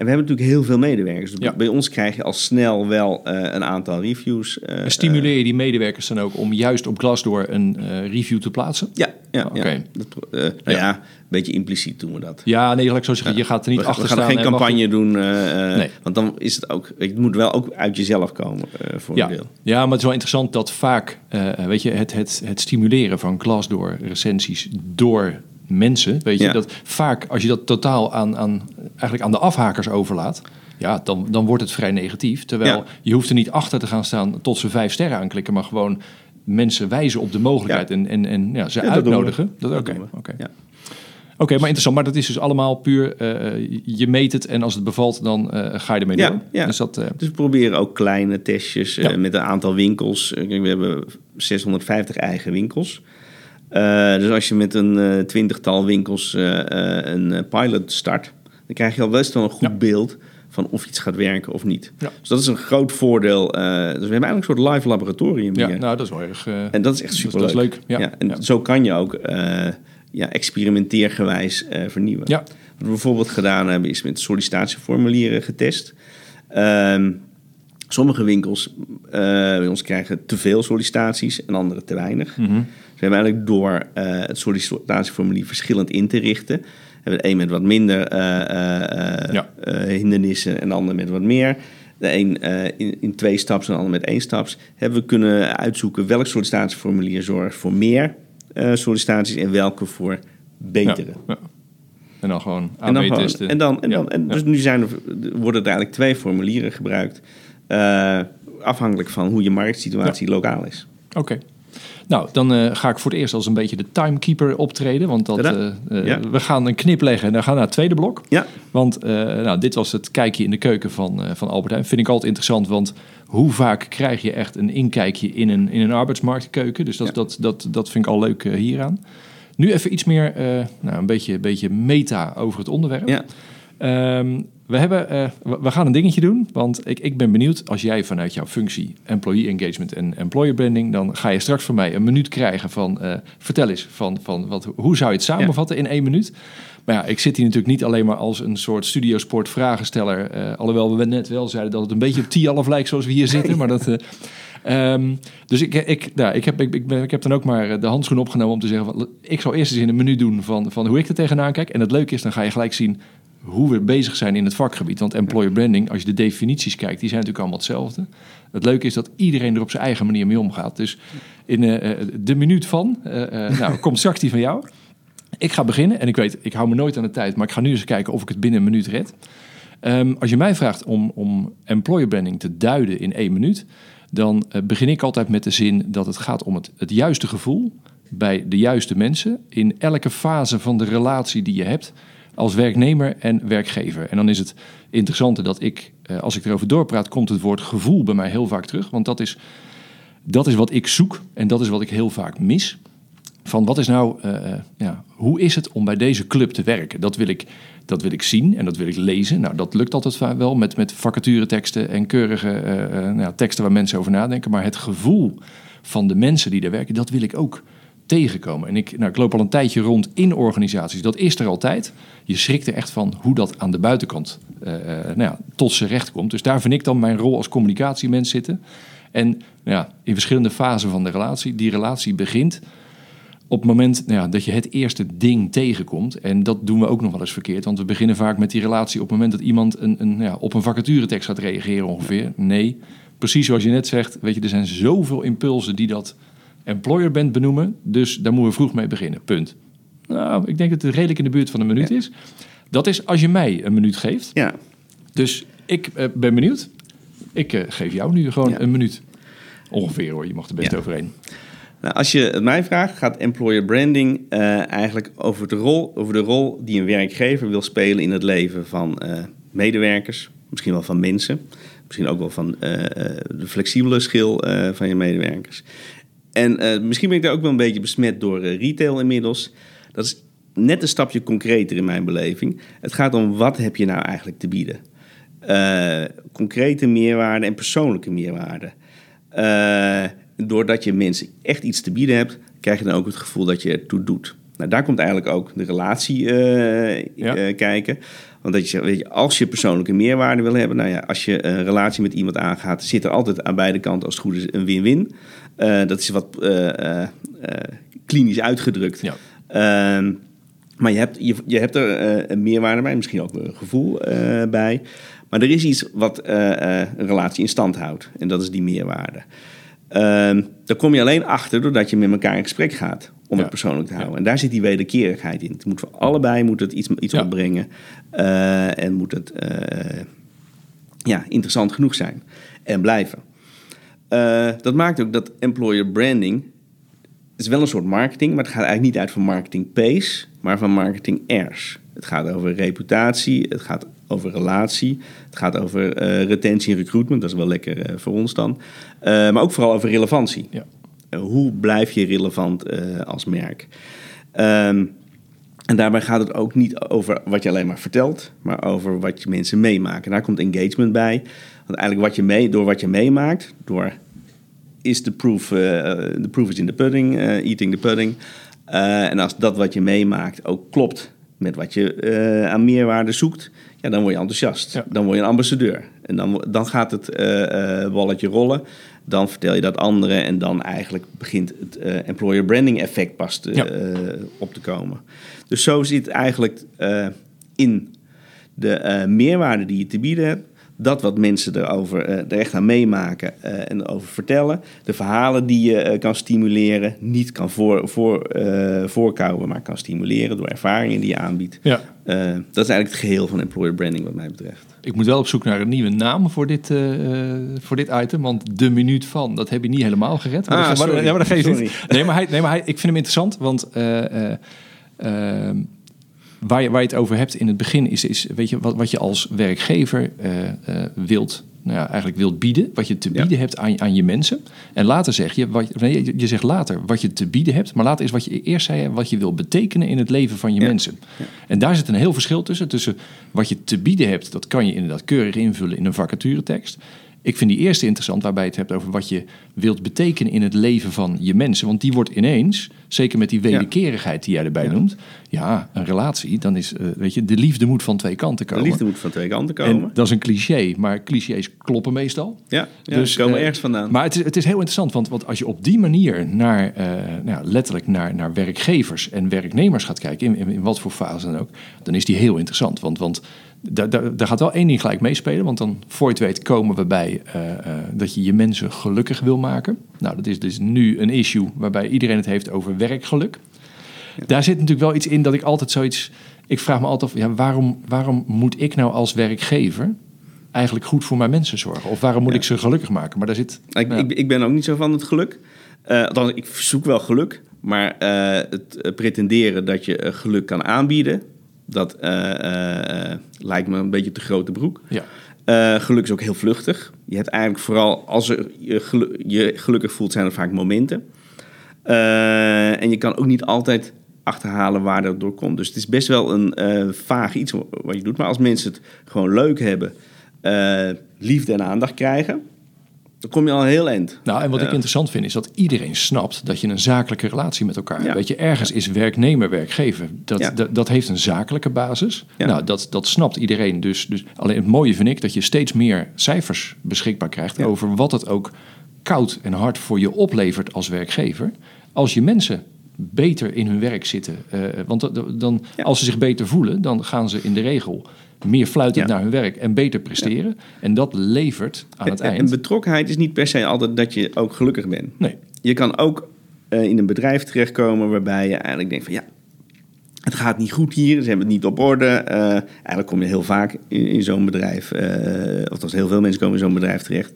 En we hebben natuurlijk heel veel medewerkers. Dus Ja. Bij ons krijg je al snel wel eh, een aantal reviews. eh, en stimuleer je die medewerkers dan ook om juist op Glassdoor een eh, review te plaatsen? ja, ja, Oké. ja. Dat, eh, nou ja. een beetje impliciet doen we dat. Ja, nee, laat ik zo zeggen. Je gaat er niet we, achter we gaan staan. geen wachten. campagne doen, eh, eh, Nee. want dan is het ook... Het moet wel ook uit jezelf komen eh, voor Ja. een deel. ja, maar het is wel interessant dat vaak, eh, weet je, het, het, het stimuleren van Glassdoor recensies door mensen, weet je, Ja. dat vaak als je dat totaal aan, aan, eigenlijk aan de afhakers overlaat, ja, dan, dan wordt het vrij negatief. Terwijl Ja. je hoeft er niet achter te gaan staan tot ze vijf sterren aanklikken, maar gewoon mensen wijzen op de mogelijkheid Ja. en, en, en ja, ze dat uitnodigen. Dat, Oké, oké. Maar interessant. Maar dat is dus allemaal puur, eh, je meet het en als het bevalt, dan eh, ga je ermee Ja, door. ja. Dus dat, eh, Dus we proberen ook kleine testjes met een aantal winkels. We hebben 650 eigen winkels. Eh, dus als je met een eh, twintigtal winkels eh, een pilot start, dan krijg je al best wel een goed Ja. beeld van of iets gaat werken of niet. Ja. Dus dat is een groot voordeel. Dus we hebben eigenlijk een soort live laboratorium ja, hier. nou, dat is wel erg... En dat is echt super dat is leuk, ja. en Ja. zo kan je ook ja, experimenteergewijs vernieuwen. Ja. Wat we bijvoorbeeld gedaan hebben, is met sollicitatieformulieren getest. Ehm, sommige winkels eh, bij ons krijgen te veel sollicitaties en andere te weinig. Mhm. Hebben eigenlijk door eh, het sollicitatieformulier verschillend in te richten. Hebben de een met wat minder eh, eh, Ja. hindernissen en de ander met wat meer. De een in, in twee staps en de ander met één staps. Hebben we kunnen uitzoeken welk sollicitatieformulier zorgt voor meer sollicitaties en welke voor betere. Ja, ja. En dan gewoon En dan, AB gewoon- testen. en dan, en dan en dus nu zijn er, worden er eigenlijk twee formulieren gebruikt. afhankelijk van hoe je marktsituatie lokaal is. Oké. Nou, dan eh, ga ik voor het eerst als een beetje de timekeeper optreden. Want dat, eh, eh, Ja. we gaan een knip leggen en dan gaan we naar het tweede blok. Ja, Want nou, dit was het kijkje in de keuken van, van Albert Heijn. Vind ik altijd interessant, want hoe vaak krijg je echt een inkijkje in een, in een arbeidsmarktkeuken? Dus dat, Ja. dat, dat, dat vind ik al leuk hieraan. Nu even iets meer, nou, een beetje, beetje meta over het onderwerp. Ja. Ehm, we, hebben, eh, we gaan een dingetje doen, want ik, ik ben benieuwd als jij vanuit jouw functie employee engagement en employer branding, dan ga je straks van mij een minuut krijgen van eh, vertel eens van, van wat, hoe zou je het samenvatten in één minuut. Maar ja, ik zit hier natuurlijk niet alleen maar als een soort studiosport vragensteller, eh, alhoewel we net wel zeiden dat het een beetje op Tialf lijkt zoals we hier zitten, maar dat... eh, Ehm, dus ik, ik, nou, ik, heb, ik, ik, ben, ik heb dan ook maar de handschoen opgenomen om te zeggen... Van, ik zal eerst eens in een menu doen van, van hoe ik er tegenaan kijk. En het leuke is, dan ga je gelijk zien hoe we bezig zijn in het vakgebied. Want employer branding, als je de definities kijkt, die zijn natuurlijk allemaal hetzelfde. Het leuke is dat iedereen er op zijn eigen manier mee omgaat. Dus in eh, eh, de minuut van, eh, nou, komt straks die van jou. Ik ga beginnen en ik weet, ik hou me nooit aan de tijd... maar ik ga nu eens kijken of ik het binnen een minuut red. Ehm, als je mij vraagt om, om employer branding te duiden in één minuut, dan begin ik altijd met de zin dat het gaat om het, het juiste gevoel bij de juiste mensen in elke fase van de relatie die je hebt als werknemer en werkgever. En dan is het interessante dat ik, eh, als ik erover doorpraat, komt het woord gevoel bij mij heel vaak terug, want dat is, dat is wat ik zoek en dat is wat ik heel vaak mis. Van wat is nou, eh, eh, ja, hoe is het om bij deze club te werken? Dat wil ik, dat wil ik zien en dat wil ik lezen. Nou, dat lukt altijd wel met, met vacatureteksten en keurige nou, teksten waar mensen over nadenken. Maar het gevoel van de mensen die daar werken, dat wil ik ook tegenkomen. En ik, nou, ik loop al een tijdje rond in organisaties. Dat is er altijd. Je schrikt er echt van hoe dat aan de buitenkant eh, eh, nou ja, tot zijn recht komt. Dus daar vind ik dan mijn rol als communicatiemens zitten. En nou ja, in verschillende fasen van de relatie. Die relatie begint op het moment nou ja, dat je het eerste ding tegenkomt. En dat doen we ook nog wel eens verkeerd. Want we beginnen vaak met die relatie op het moment dat iemand een, een, nou ja, op een vacaturetekst gaat reageren ongeveer. Nee, precies zoals je net zegt. Weet je, er zijn zoveel impulsen die dat employer bent benoemen. Dus daar moeten we vroeg mee beginnen. Punt. Nou, ik denk dat het redelijk in de buurt van een minuut is. Dat is als je mij een minuut geeft. Ja. Dus ik eh, ben benieuwd. Ik eh, geef jou nu gewoon Ja. een minuut. Ongeveer hoor, je mag er best Ja. overheen. Nou, als je mij vraagt, gaat employer branding eh, eigenlijk over de, rol, over de rol die een werkgever wil spelen in het leven van medewerkers, misschien wel van mensen, misschien ook wel van de flexibele schil van je medewerkers. En eh, misschien ben ik daar ook wel een beetje besmet door eh, retail inmiddels. Dat is net een stapje concreter in mijn beleving. Het gaat om wat heb je nou eigenlijk te bieden. Eh, concrete meerwaarde en persoonlijke meerwaarde. Doordat je mensen echt iets te bieden hebt, krijg je dan ook het gevoel dat je ertoe doet. Nou, daar komt eigenlijk ook de relatie Ja. kijken. Want dat je, zegt, weet je, als je persoonlijke meerwaarde wil hebben, nou ja, als je een relatie met iemand aangaat, zit er altijd aan beide kanten, als het goed is, een win-win. Eh, dat is wat eh, eh, klinisch uitgedrukt. Ja. Ehm, maar je hebt, je, je hebt er een meerwaarde bij, misschien ook een gevoel bij. Maar er is iets wat een relatie in stand houdt. En dat is die meerwaarde. Ehm daar kom je alleen achter doordat je met elkaar in gesprek gaat. Om Ja. het persoonlijk te houden. En daar zit die wederkerigheid in. Het moet voor allebei moet het iets, iets Ja. opbrengen. eh, en moet het eh, ja, interessant genoeg zijn. En blijven. Eh, dat maakt ook dat employer branding is wel een soort marketing, maar het gaat eigenlijk niet uit van marketing pace, maar van marketing airs. Het gaat over reputatie, het gaat over relatie, het gaat over eh, retentie en recruitment, dat is wel lekker eh, voor ons dan. Eh, maar ook vooral over relevantie. Ja. Hoe blijf je relevant als merk? Ehm, en daarbij gaat het ook niet over wat je alleen maar vertelt, maar over wat je mensen meemaken. Daar komt engagement bij. Want eigenlijk wat je mee, door wat je meemaakt, door is de proof, de proof is in the pudding, eating the pudding. En als dat wat je meemaakt ook klopt met wat je aan meerwaarde zoekt, ja, dan word je enthousiast. Ja. Dan word je een ambassadeur. En dan, dan gaat het eh, balletje rollen. Dan vertel je dat anderen en dan eigenlijk begint het eh, employer branding effect pas te, Ja. op te komen. Dus zo zit eigenlijk in de meerwaarde die je te bieden hebt. Dat wat mensen erover, eh, er echt aan meemaken eh, en over vertellen. De verhalen die je eh, kan stimuleren. Niet kan voor, voor, voorkouwen, maar kan stimuleren door ervaringen die je aanbiedt. Ja. Dat is eigenlijk het geheel van employer branding wat mij betreft. Ik moet wel op zoek naar een nieuwe naam voor dit, voor dit item. Want de minuut van, dat heb je niet helemaal gered. Maar Ah, dat, maar- ja, maar dat geeft niet. Nee, maar, hij, nee, maar hij, ik vind hem interessant. Want eh, eh, eh, waar, je, waar je het over hebt in het begin is, is weet je, wat, wat je als werkgever eh, eh, wilt nou ja, eigenlijk wilt bieden, wat je te Ja. bieden hebt aan, aan je mensen. En later zeg je, wat, nee, je- je zegt later wat je te bieden hebt, maar later is wat je eerst zei, wat je wil betekenen in het leven van je Ja. mensen. En daar zit een heel verschil tussen. Tussen wat je te bieden hebt, dat kan je inderdaad keurig invullen in een vacaturetekst. Ik vind die eerste interessant, waarbij je het hebt over wat je wilt betekenen in het leven van je mensen. Want die wordt ineens, zeker met die wederkerigheid die jij erbij Ja. noemt, ja, een relatie, dan is, eh, weet je, de liefde moet van twee kanten De komen. liefde moet van twee kanten komen. En dat is een cliché, maar clichés kloppen meestal. ja, ja Dus, komen eh, ergens vandaan. Maar het is, het is heel interessant, want, want als je op die manier naar, eh, nou letterlijk naar, naar werkgevers en werknemers gaat kijken, in, in, in wat voor fase dan ook, dan is die heel interessant. Want, want daar, daar, daar gaat wel één ding gelijk meespelen, want dan voor je het weet komen we bij eh, eh, dat je je mensen gelukkig wil maken. Nou, dat is dus nu een issue waarbij iedereen het heeft over werkgeluk. Daar zit natuurlijk wel iets in dat ik altijd zoiets. Ik vraag me altijd af, ja, waarom, waarom moet ik nou als werkgever eigenlijk goed voor mijn mensen zorgen? Of waarom moet Ja. ik ze gelukkig maken? Maar daar zit. Ik, ik, ik ben ook niet zo van het geluk. Althans, ik zoek wel geluk. Maar het pretenderen dat je geluk kan aanbieden... dat eh, eh, lijkt me een beetje te grote broek. ja. Eh, geluk is ook heel vluchtig. Je hebt eigenlijk vooral, als er je, gelu- je gelukkig voelt, zijn er vaak momenten. Eh, en je kan ook niet altijd achterhalen waar dat door komt. Dus het is best wel een eh, vaag iets wa- wat je doet. Maar als mensen het gewoon leuk hebben, eh, liefde en aandacht krijgen, dan kom je al heel eind. Nou, en wat ik interessant vind, is dat iedereen snapt dat je een zakelijke relatie met elkaar hebt. Weet je, ergens is werknemer, werkgever. Dat, dat, dat heeft een zakelijke basis. Nou, dat, dat snapt iedereen. Dus, dus alleen het mooie vind ik dat je steeds meer cijfers beschikbaar krijgt over wat het ook koud en hard voor je oplevert als werkgever. Als je mensen beter in hun werk zitten. Eh, want da- dan, Ja. als ze zich beter voelen, dan gaan ze in de regel meer fluitend Ja. naar hun werk en beter presteren. En dat levert aan het En- En eind. betrokkenheid is niet per se altijd dat je ook gelukkig bent. Nee. Je kan ook eh, in een bedrijf terechtkomen waarbij je eigenlijk denkt van ja, het gaat niet goed hier, ze hebben het niet op orde. Eh, eigenlijk kom je heel vaak in, in zo'n bedrijf, eh althans heel veel mensen komen in zo'n bedrijf terecht.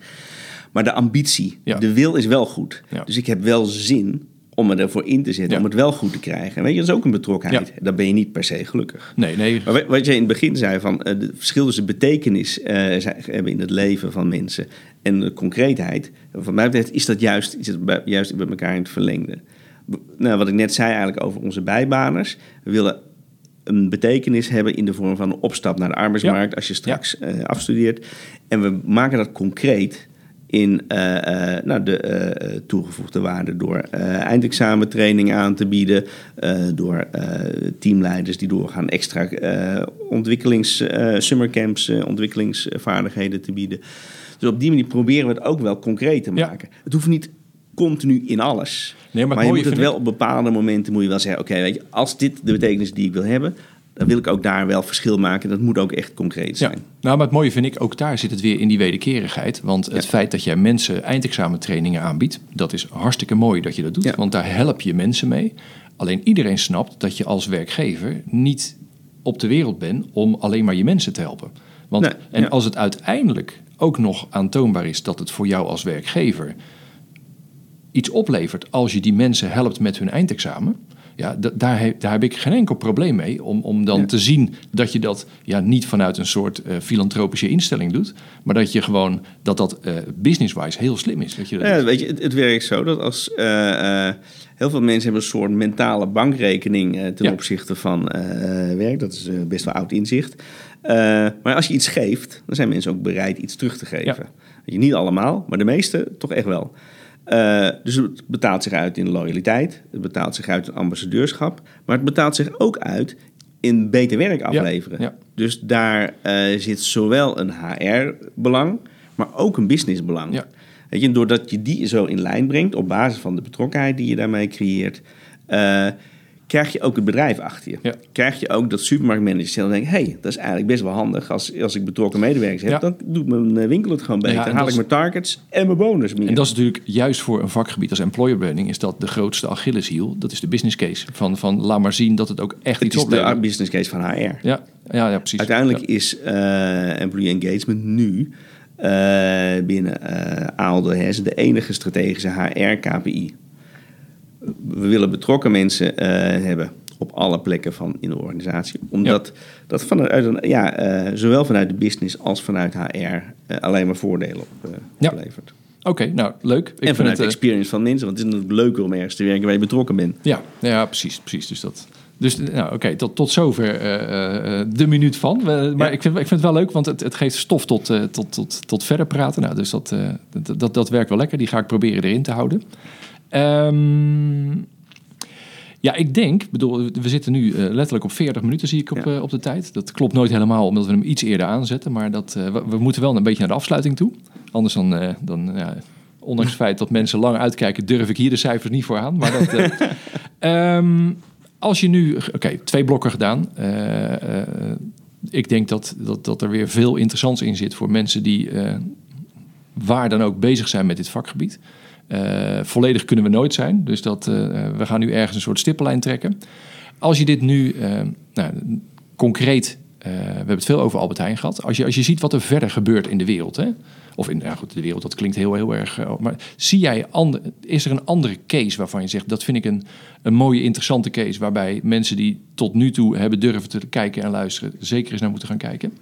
Maar de ambitie, Ja. de wil is wel goed. Dus ik heb wel zin om me ervoor in te zetten, Ja. om het wel goed te krijgen. En weet je, dat is ook een betrokkenheid. Dan ben je niet per se gelukkig. Nee, nee. Maar wa- wat jij in het begin zei van eh, het verschil tussen betekenis eh, hebben in het leven van mensen en de concreetheid. Van mij betreft is dat juist, is het bij, juist bij elkaar in het verlengde. Nou, wat ik net zei eigenlijk over onze bijbaners. We willen een betekenis hebben in de vorm van een opstap naar de arbeidsmarkt als je straks eh, afstudeert. En we maken dat concreet in eh, eh, nou, de eh, toegevoegde waarde door eindexamentraining aan te bieden, door teamleiders die doorgaan extra ontwikkelings, summercamps, ontwikkelingsvaardigheden te bieden. Dus op die manier proberen we het ook wel concreet te Ja. maken. Het hoeft niet continu in alles. Nee, maar maar je moet het wel op bepaalde momenten moet je wel zeggen: oké, weet je, als dit de betekenis die ik wil hebben, dan wil ik ook daar wel verschil maken. Dat moet ook echt concreet Ja, zijn. nou, maar het mooie vind ik, ook daar zit het weer in die wederkerigheid. Want het Ja. feit dat jij mensen eindexamentrainingen aanbiedt, dat is hartstikke mooi dat je dat doet. Ja. Want daar help je mensen mee. Alleen iedereen snapt dat je als werkgever niet op de wereld bent om alleen maar je mensen te helpen. Want, Nee, en ja. als het uiteindelijk ook nog aantoonbaar is dat het voor jou als werkgever iets oplevert als je die mensen helpt met hun eindexamen. Ja, da- daar, heb, daar heb ik geen enkel probleem mee om, om dan Ja. te zien dat je dat ja, niet vanuit een soort eh, filantropische instelling doet, maar dat je gewoon dat dat eh, business-wise heel slim is. Dat je dat Ja, doet. weet je, het, het werkt zo dat als eh, heel veel mensen hebben een soort mentale bankrekening ten Ja. opzichte van werk. Dat is best wel oud inzicht. Maar als je iets geeft, dan zijn mensen ook bereid iets terug te geven. Ja. Je, niet allemaal, maar de meeste toch echt wel. Eh, dus het betaalt zich uit in loyaliteit, het betaalt zich uit in ambassadeurschap, maar het betaalt zich ook uit in beter werk afleveren. ja. Dus daar eh, zit zowel een HR-belang, maar ook een businessbelang. Ja. Weet je, doordat je die zo in lijn brengt, op basis van de betrokkenheid die je daarmee creëert, eh, krijg je ook het bedrijf achter je. Ja. Krijg je ook dat supermarktmanagers zelf denken, hé, hey, dat is eigenlijk best wel handig. Als, als ik betrokken medewerkers heb, Ja. dan doet mijn eh, winkel het gewoon beter. Ja, dan haal ik is- mijn targets en mijn bonus meer. En dat is natuurlijk juist voor een vakgebied als employer branding is dat de grootste Achilleshiel. Dat is de business case van, van laat maar zien dat het ook echt het iets is oplevert. de business case van HR. Ja, ja, ja, precies. Uiteindelijk is eh, employee engagement nu eh, binnen eh Aalde de enige strategische HR-KPI. We willen betrokken mensen eh, hebben op alle plekken van in de organisatie. Omdat dat vanuit, ja, eh, zowel vanuit de business als vanuit HR eh, alleen maar voordelen op, Ja. oplevert. Oké, nou leuk. Ik en vind vanuit het, de experience van mensen. Want het is natuurlijk leuker om ergens te werken waar je betrokken bent. Ja, ja precies, precies. Dus dat. Dus nou, oké, tot, tot zover de minuut van. Maar Ja. ik, vind, ik vind het wel leuk, want het, het geeft stof tot, tot, tot, tot verder praten. Nou, dus dat, dat, dat, dat werkt wel lekker. Die ga ik proberen erin te houden. Ehm, ja, ik denk, bedoel, we zitten nu eh, letterlijk op 40 minuten, zie ik op, Ja. eh, op de tijd. Dat klopt nooit helemaal, omdat we hem iets eerder aanzetten. Maar dat, eh, we, we moeten wel een beetje naar de afsluiting toe. Anders dan, dan ja, ondanks het feit dat mensen lang uitkijken, durf ik hier de cijfers niet voor aan. Maar dat, eh, Ehm, als je nu, oké, twee blokken gedaan. Ik denk dat, dat, dat er weer veel interessants in zit voor mensen die waar dan ook bezig zijn met dit vakgebied. Eh, volledig kunnen we nooit zijn, dus dat, eh, we gaan nu ergens een soort stippellijn trekken. Als je dit nu eh, nou, concreet, eh, we hebben het veel over Albert Heijn gehad. Als je, als je ziet wat er verder gebeurt in de wereld, hè? Of in de wereld, dat klinkt heel, heel erg. eh, maar zie jij, ander, is er een andere case waarvan je zegt, dat vind ik een, een mooie, interessante case, waarbij mensen die tot nu toe hebben durven te kijken en luisteren, zeker eens naar moeten gaan kijken?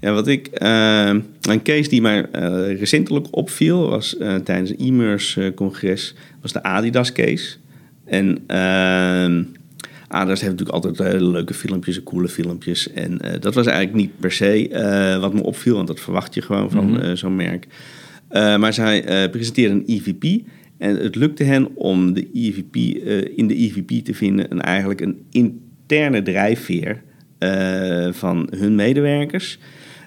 Ja, wat ik, eh, een case die mij eh, recentelijk opviel was tijdens een e-commerce was de Adidas case. En Adidas heeft natuurlijk altijd hele leuke filmpjes en coole filmpjes. En eh, dat was eigenlijk niet per se eh, wat me opviel, want dat verwacht je gewoon van Mhm. eh, zo'n merk. Eh, maar zij eh presenteerden een EVP. En het lukte hen om de EVP, eh, in de EVP te vinden een, eigenlijk een interne drijfveer eh, van hun medewerkers.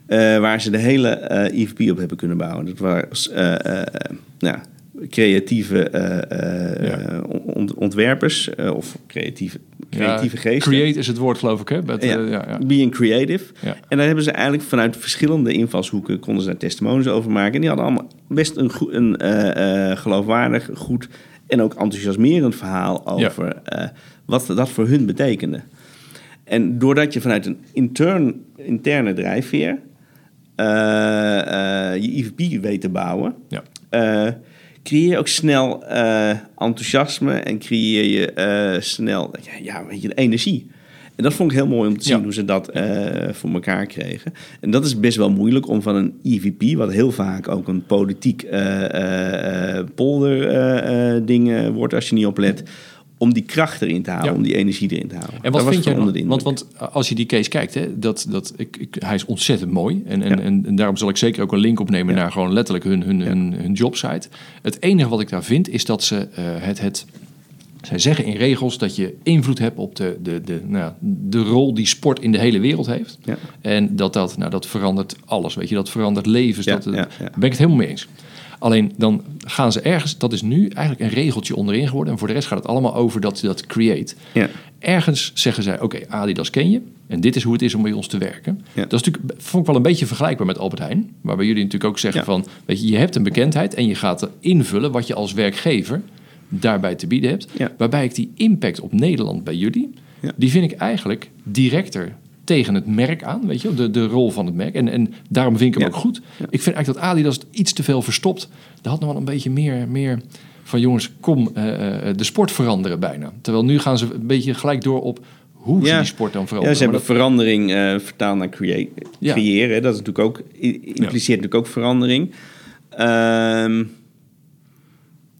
eh, waar ze de hele eh EVP op hebben kunnen bouwen. Dat was eh, eh, nou, creatieve eh, eh, Ja. ont- ontwerpers eh, of creatieve, creatieve Ja, geesten. Create is het woord, geloof ik, hè? Met, Ja. eh, ja, ja. Being creative. En daar hebben ze eigenlijk vanuit verschillende invalshoeken konden ze daar testimonies over maken. En die hadden allemaal best een, goed, een eh, eh, geloofwaardig, goed en ook enthousiasmerend verhaal over eh, wat dat voor hun betekende. En doordat je vanuit een intern, interne drijfveer eh, eh, je IVP weet te bouwen, Ja. eh, creëer je ook snel eh, enthousiasme en creëer je eh, snel ja, weet je, energie. En dat vond ik heel mooi om te zien Ja. hoe ze dat eh, voor elkaar kregen. En dat is best wel moeilijk om van een EVP, wat heel vaak ook een politiek polder ding eh, wordt als je niet oplet, om die kracht erin te halen, Ja. om die energie erin te halen. En wat vind jij gewoon dan? Want, want als je die case kijkt, hè, dat, dat, ik, ik, hij is ontzettend mooi. En, en, Ja. en, en daarom zal ik zeker ook een link opnemen Ja. naar gewoon letterlijk hun, hun, hun, hun jobsite. Het enige wat ik daar vind, is dat ze eh, het, het. Zij zeggen in regels dat je invloed hebt op de, de, de, nou, de rol die sport in de hele wereld heeft. Ja. En dat dat, nou, dat verandert alles. Weet je, dat verandert levens. Dat, ja. Daar ben ik het helemaal mee eens. Alleen dan gaan ze ergens, dat is nu eigenlijk een regeltje onderin geworden. En voor de rest gaat het allemaal over dat, dat create. Ja. Ergens zeggen zij, oké, Adidas ken je. En dit is hoe het is om bij ons te werken. Ja. Dat is natuurlijk, vond ik wel een beetje vergelijkbaar met Albert Heijn. Waarbij jullie natuurlijk ook zeggen Ja. van, weet je, je hebt een bekendheid. En je gaat invullen wat je als werkgever daarbij te bieden hebt. Waarbij ik die impact op Nederland bij jullie, die vind ik eigenlijk directer tegen het merk aan, weet je, de, de rol van het merk. En, en daarom vind ik hem Ja. ook goed. Ik vind eigenlijk dat Adidas het iets te veel verstopt. Daar had nog wel een beetje meer, meer van jongens, kom eh, eh, de sport veranderen bijna. Terwijl nu gaan ze een beetje gelijk door op hoe ze Ja. die sport dan Ja, veranderen. ze hebben dat- verandering eh, vertaald naar Ja. creëren. Dat is natuurlijk ook, impliceert natuurlijk ook verandering. Ehm,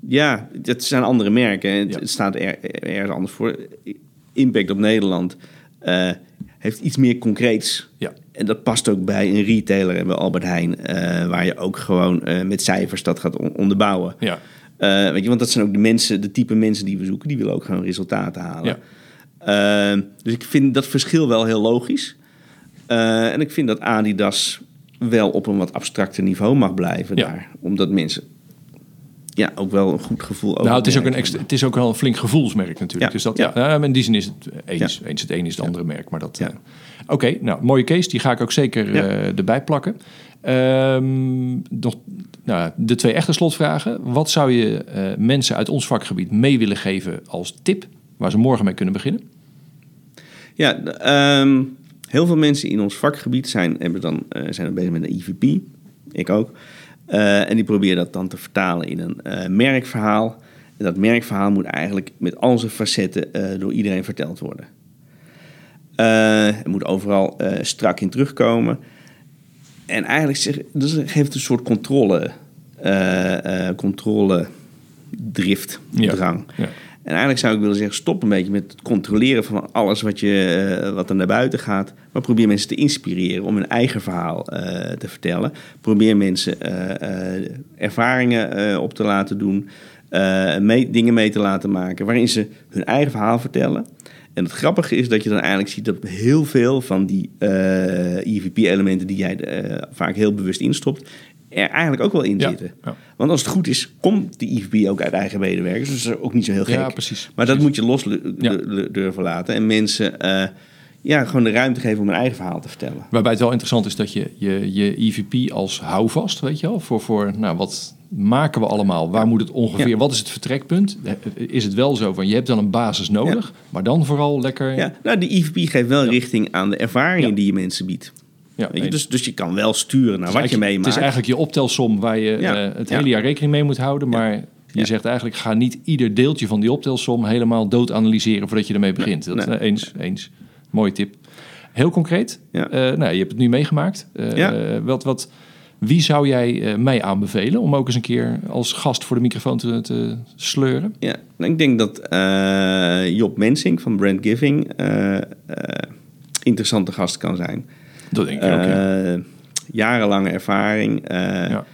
ja, het zijn andere merken. Het, Ja. staat er, ergens anders voor. Impact op Nederland heeft iets meer concreets. Ja. En dat past ook bij een retailer en bij Albert Heijn. eh, waar je ook gewoon eh, met cijfers dat gaat on- onderbouwen. ja. Eh, weet je, want dat zijn ook de mensen, de type mensen die we zoeken. Die willen ook gewoon resultaten halen. Ja. Dus ik vind dat verschil wel heel logisch. En ik vind dat Adidas wel op een wat abstracter niveau mag blijven Ja. daar. Omdat mensen ja, ook wel een goed gevoel over Nou, het is, ook een extra, het is ook wel een flink gevoelsmerk natuurlijk. Ja. Dus dat, Ja. ja. in die zin is het eens. Ja. eens het een is het andere merk. Maar dat. Eh, Oké, nou, mooie case. Die ga ik ook zeker eh, erbij plakken. Ehm, nog, nou, de twee echte slotvragen. Wat zou je eh, mensen uit ons vakgebied mee willen geven als tip... waar ze morgen mee kunnen beginnen? Ja, ehm, heel veel mensen in ons vakgebied zijn, hebben dan, zijn er bezig met een IVP. Ik ook. Eh, en die proberen dat dan te vertalen in een eh, merkverhaal. En dat merkverhaal moet eigenlijk met al zijn facetten eh, door iedereen verteld worden. Er moet overal strak in terugkomen. En eigenlijk zeg, dus geeft het een soort controle, controle drift, drang. Ja. En eigenlijk zou ik willen zeggen, stop een beetje met het controleren van alles wat, je, wat er naar buiten gaat. Maar probeer mensen te inspireren om hun eigen verhaal te vertellen. Probeer mensen ervaringen op te laten doen. Mee, dingen mee te laten maken waarin ze hun eigen verhaal vertellen. En het grappige is dat je dan eigenlijk ziet dat heel veel van die eh, EVP-elementen die jij vaak heel bewust instopt, er eigenlijk ook wel in zitten. Ja. Want als het goed is, komt die EVP ook uit eigen medewerkers. Dus dat is ook niet zo heel gek. Ja, precies. Maar dat moet je los durven laten. En mensen uh, ja, gewoon de ruimte geven om hun eigen verhaal te vertellen. Waarbij het wel interessant is dat je je, je EVP als houvast, weet je wel, voor, voor nou, wat maken we allemaal? Waar moet het ongeveer? Wat is het vertrekpunt? Is het wel zo van je hebt dan een basis nodig, maar dan vooral lekker. Ja, nou, de IVP geeft wel richting aan de ervaringen die je mensen biedt. Ja, je? Dus, dus je kan wel sturen naar wat je meemaakt. Het is eigenlijk je optelsom waar je uh, het hele jaar rekening mee moet houden, maar je zegt eigenlijk ga niet ieder deeltje van die optelsom helemaal dood analyseren voordat je ermee begint. Dat, nee. eens, eens. Mooie tip. Heel concreet. Uh, nou, je hebt het nu meegemaakt. Uh, wat, wat, wie zou jij mij aanbevelen om ook eens een keer als gast voor de microfoon te, te sleuren? Ja, nou, ik denk dat Job Mensing van Brand Giving interessante gast kan zijn. Dat denk ik ook. Ja. Jarenlange ervaring ja.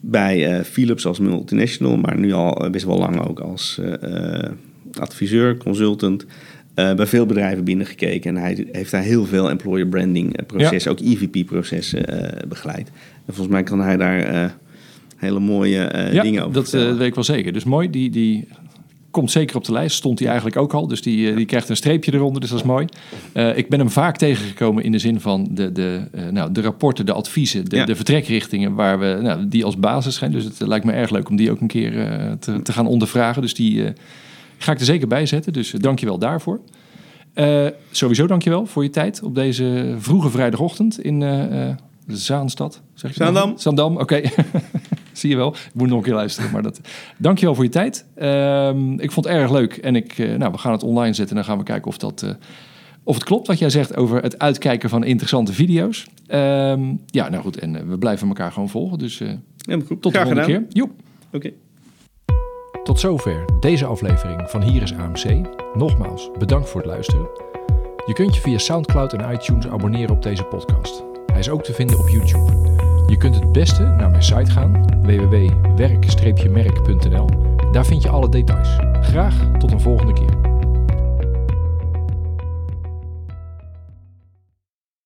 bij Philips als multinational, maar nu al best wel lang ook als adviseur, consultant. Uh, bij veel bedrijven binnengekeken en hij heeft daar heel veel employer branding processen, ook EVP processen uh, begeleid. En volgens mij kan hij daar uh, hele mooie dingen over dat weet ik wel zeker. Dus mooi, die, die komt zeker op de lijst. Stond hij eigenlijk ook al, dus die, die krijgt een streepje eronder, dus dat is mooi. ik ben hem vaak tegengekomen in de zin van de, de, nou, de rapporten, de adviezen, de, de vertrekrichtingen waar we nou, die als basis zijn. Dus het lijkt me erg leuk om die ook een keer te, te gaan ondervragen. Dus die Ga ik er zeker bij zetten, dus dank je wel daarvoor. Uh, sowieso dankjewel voor je tijd op deze vroege vrijdagochtend in Zaanstad. Zeg je Zaandam. Zaandam, oké. Zie je wel. Ik moet nog een keer luisteren. Maar dat... Dankjewel voor je tijd. Uh, ik vond het erg leuk. En ik, nou, we gaan het online zetten. En dan gaan we kijken of, dat, of het klopt wat jij zegt over het uitkijken van interessante video's. Ehm, ja, nou goed. En we blijven elkaar gewoon volgen. Dus ja, goed. tot de volgende keer. Joep. Oké. Tot zover deze aflevering van Hier is AMC. Nogmaals, bedankt voor het luisteren. Je kunt je via SoundCloud en iTunes abonneren op deze podcast. Hij is ook te vinden op YouTube. Je kunt het beste naar mijn site gaan, www.werk-merk.nl. Daar vind je alle details. Graag tot een volgende keer.